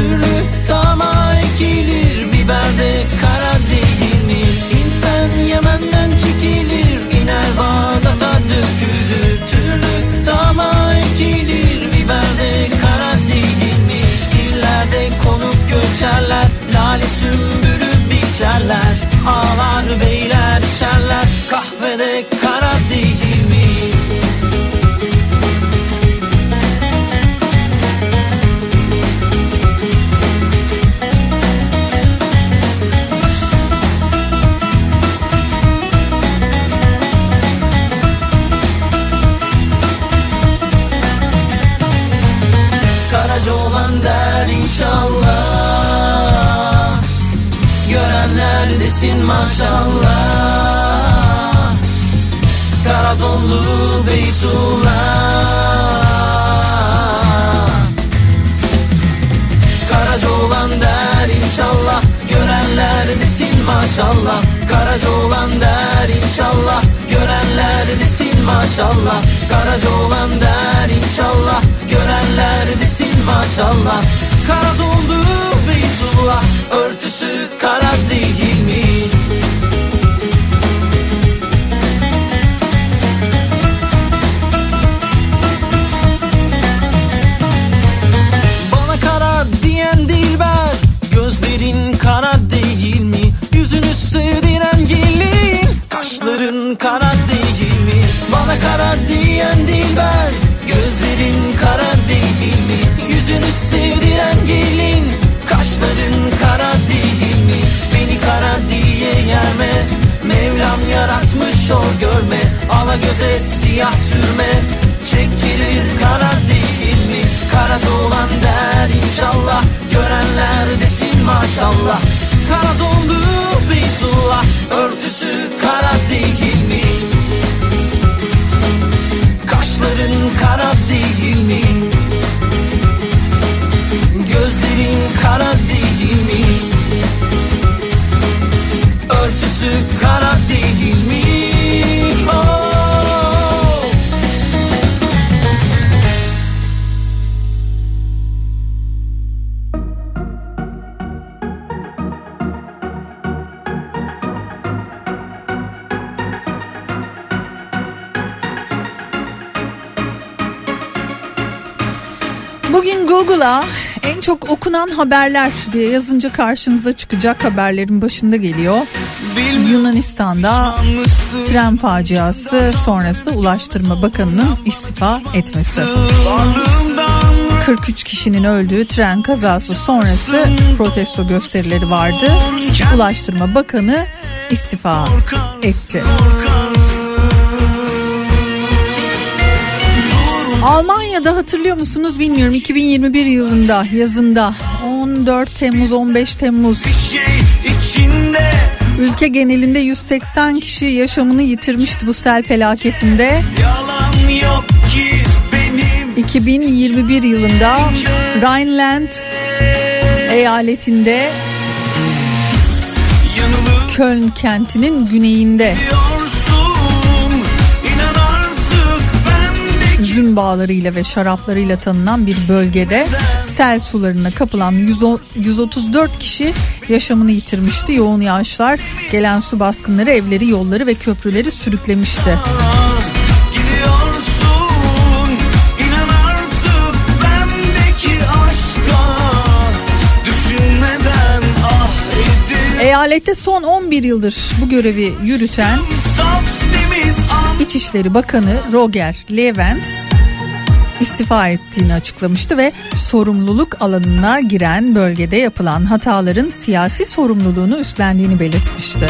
Tama ekilir biberde kara değil mi? İnten Yemen'den çekilir iner Bağdat'a dökülür Türlü tama ekilir biberde kara değil mi? Dillerde konup göçerler lale sümbürüp biçerler Ağlar beyler içerler kahvede kara değil mi? Maşallah. Karadonlu Beytullah. Karaca olan der inşallah. Görenler desin maşallah. Karaca olan der inşallah. Görenler desin maşallah. Karaca olan der inşallah. Görenler desin maşallah. Kara dondu yaratmış o görme Ala göze siyah sürme Çekilir kara değil mi? Kara dolan der inşallah Görenler desin maşallah Kara dondu Beytullah Örtüsü kara değil mi? Kaşların kara değil mi? Gözlerin kara değil mi? Örtüsü kara Bugün Google'a en çok okunan haberler diye yazınca karşınıza çıkacak haberlerin başında geliyor. Yunanistan'da tren faciası sonrası Ulaştırma Bakanı'nın istifa etmesi. 43 kişinin öldüğü tren kazası sonrası protesto gösterileri vardı. Ulaştırma Bakanı istifa etti. Almanya'da hatırlıyor musunuz? Bilmiyorum. 2021 yılında yazında. 14 Temmuz 15 Temmuz. İçinde. Ülke genelinde 180 kişi yaşamını yitirmişti bu sel felaketinde. yalan yok ki benim 2021 yılında Rhineland eyaletinde Köln kentinin güneyinde üzüm bağlarıyla ve şaraplarıyla tanınan bir bölgede sel sularına kapılan 110 134 kişi yaşamını yitirmişti. Yoğun yağışlar gelen su baskınları evleri, yolları ve köprüleri sürüklemişti. ah Eyalette son 11 yıldır bu görevi yürüten İçişleri Bakanı Roger Levens istifa ettiğini açıklamıştı ve sorumluluk alanına giren bölgede yapılan hataların siyasi sorumluluğunu üstlendiğini belirtmişti.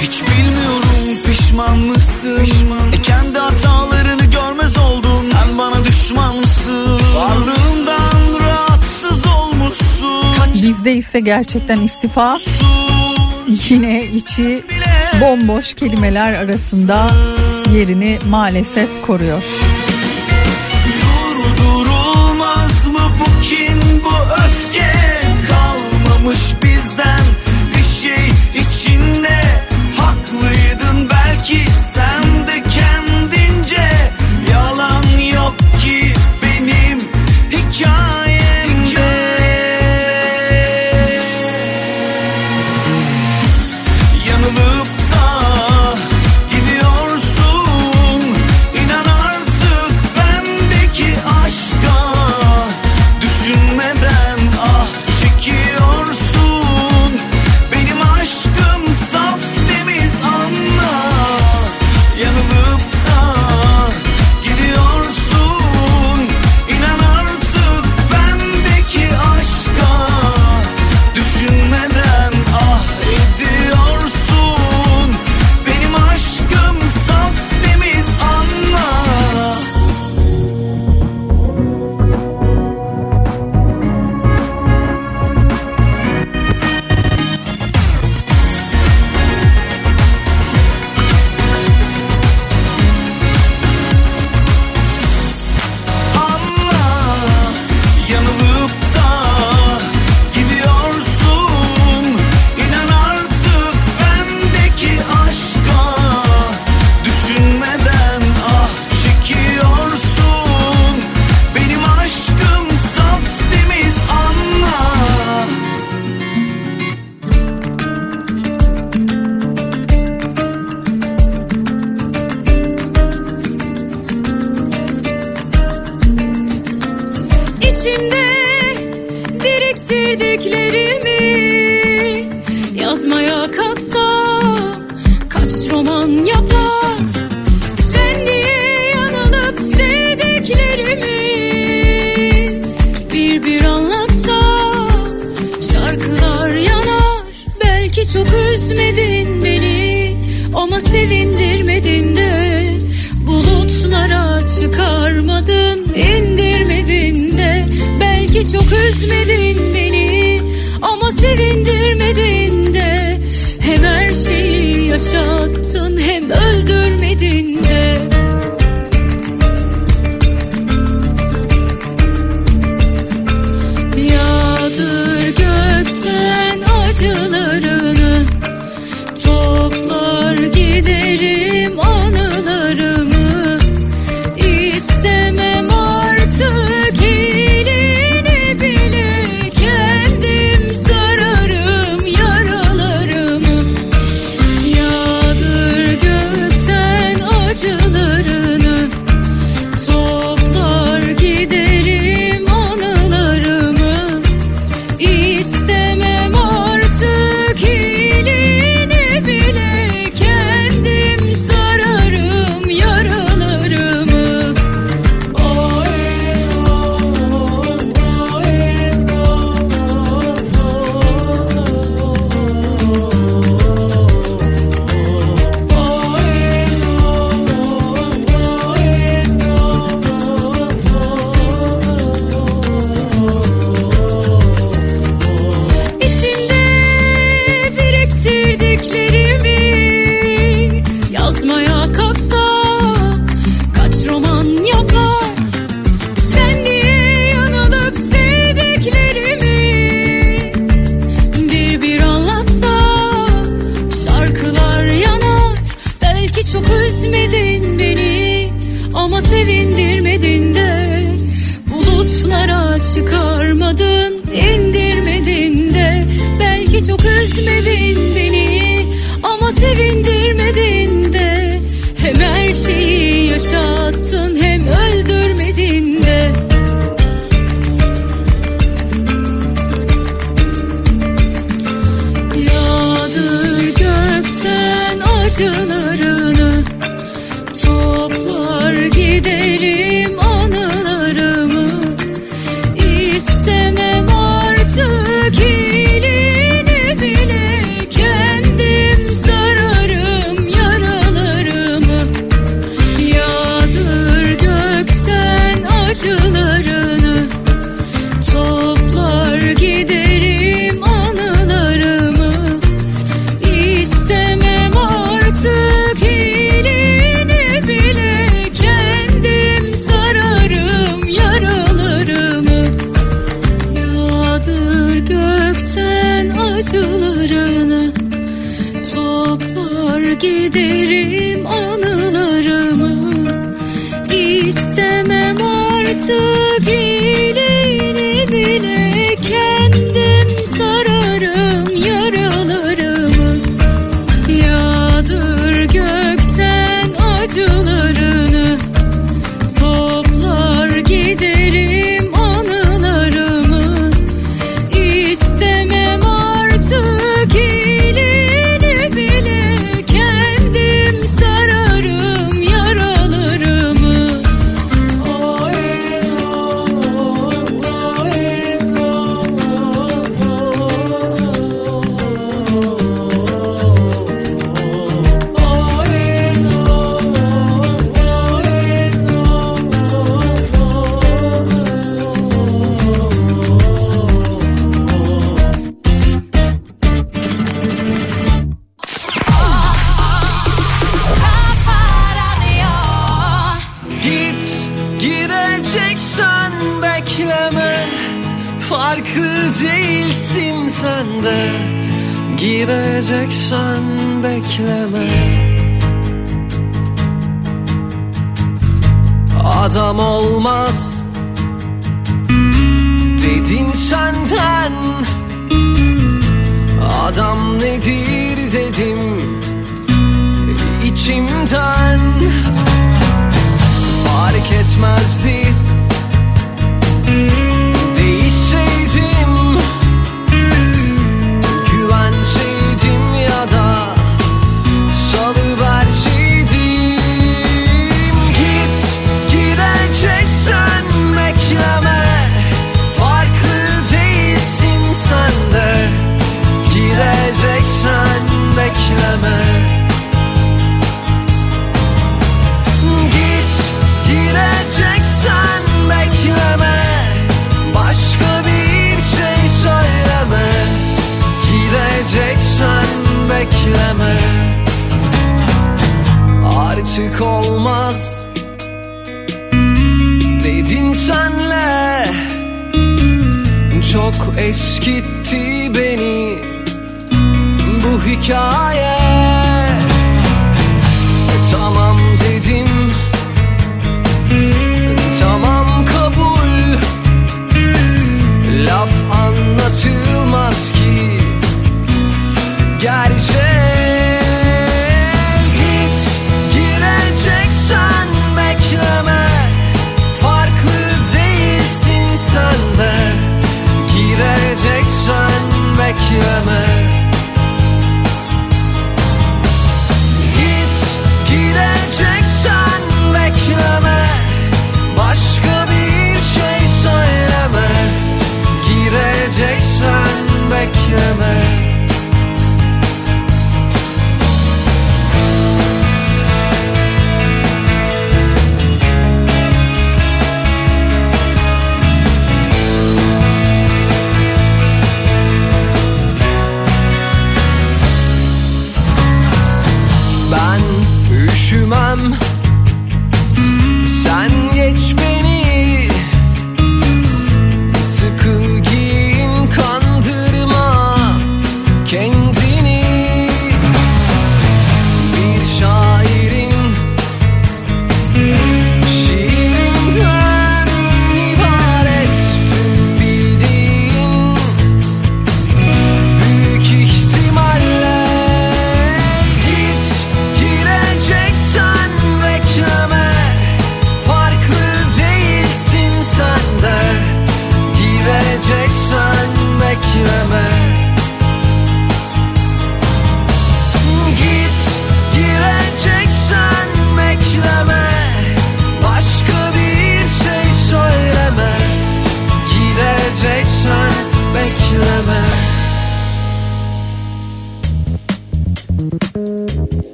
Hiç bilmiyorum pişman mısın? E kendi hatalarını görmez oldun. Sen bana düşman mısın? Varlığımdan rahatsız olmuşsun. Bizde ise gerçekten istifa yine içi bomboş kelimeler arasında yerini maalesef koruyor. Durdurulmaz mı bu kin bu öfke? Kalmamış bizden bir şey içinde.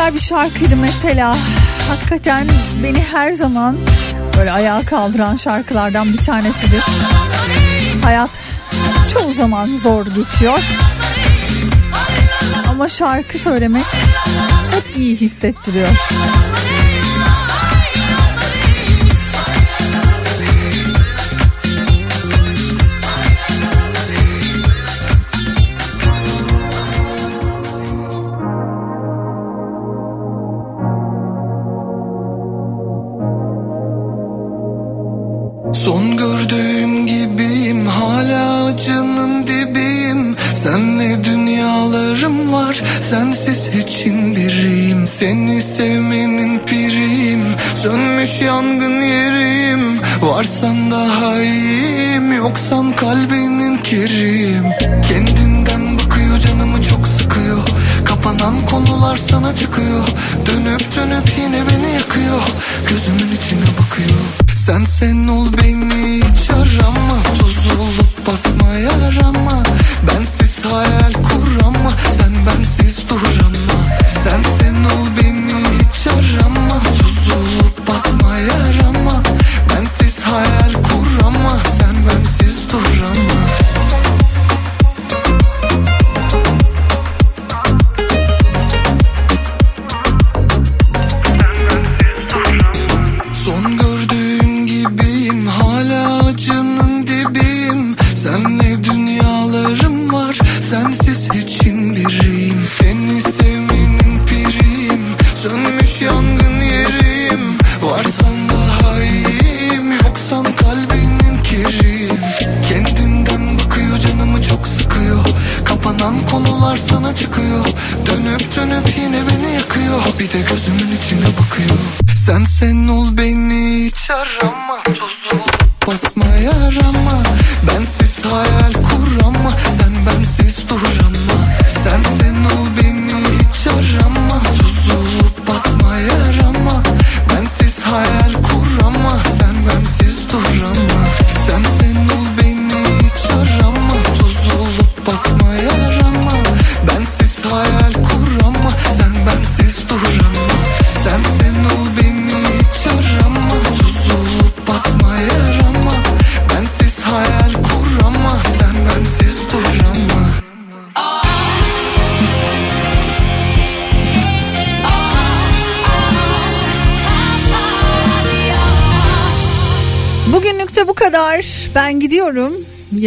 güzel bir şarkıydı mesela. Hakikaten beni her zaman böyle ayağa kaldıran şarkılardan bir tanesidir. Hayat çoğu zaman zor geçiyor. Ama şarkı söylemek hep iyi hissettiriyor.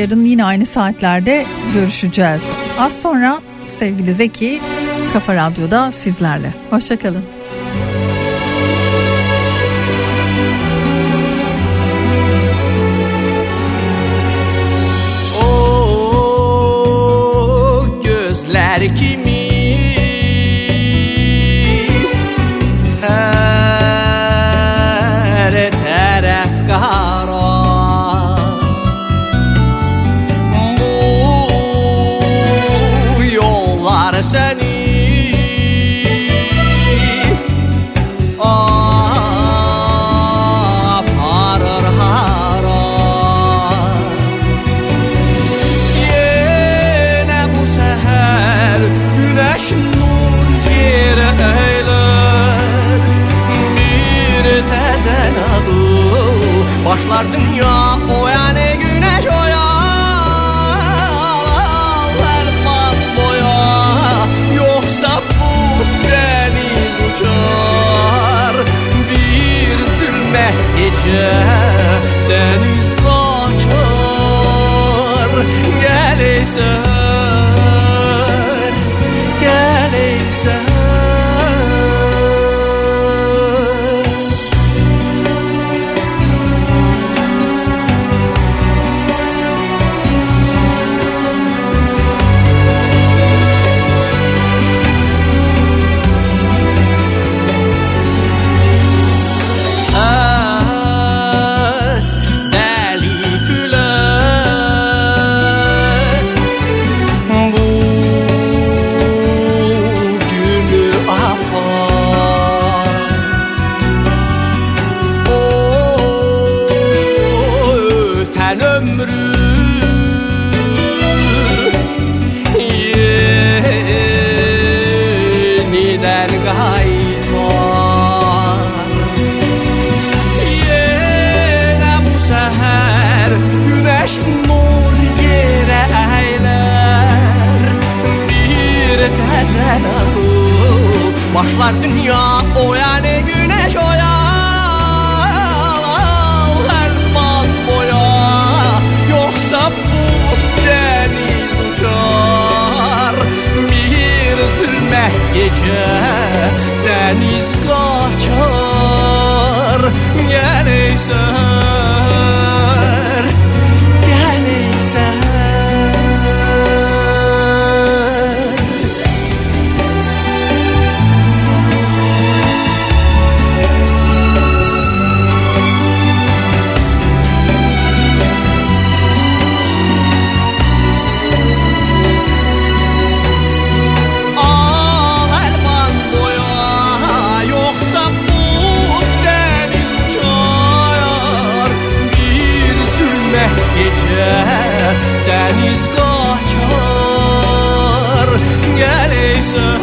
yarın yine aynı saatlerde görüşeceğiz. Az sonra sevgili Zeki Kafa Radyo'da sizlerle. Hoşçakalın. O oh, gözler kim səni aparır ah, hara Yenə bu səhər günəş nur yerə əylər Bir təzə nağıl başlardım gece deniz kaçar. Gel ey sen. təzən ağıl Başlar dünya oyanı güneş oyan Əlman boya Yoxsa bu dəniz uçar. Bir zülmət gecə Dəniz qaçar Gələysən Dəniz qaçar Gələysən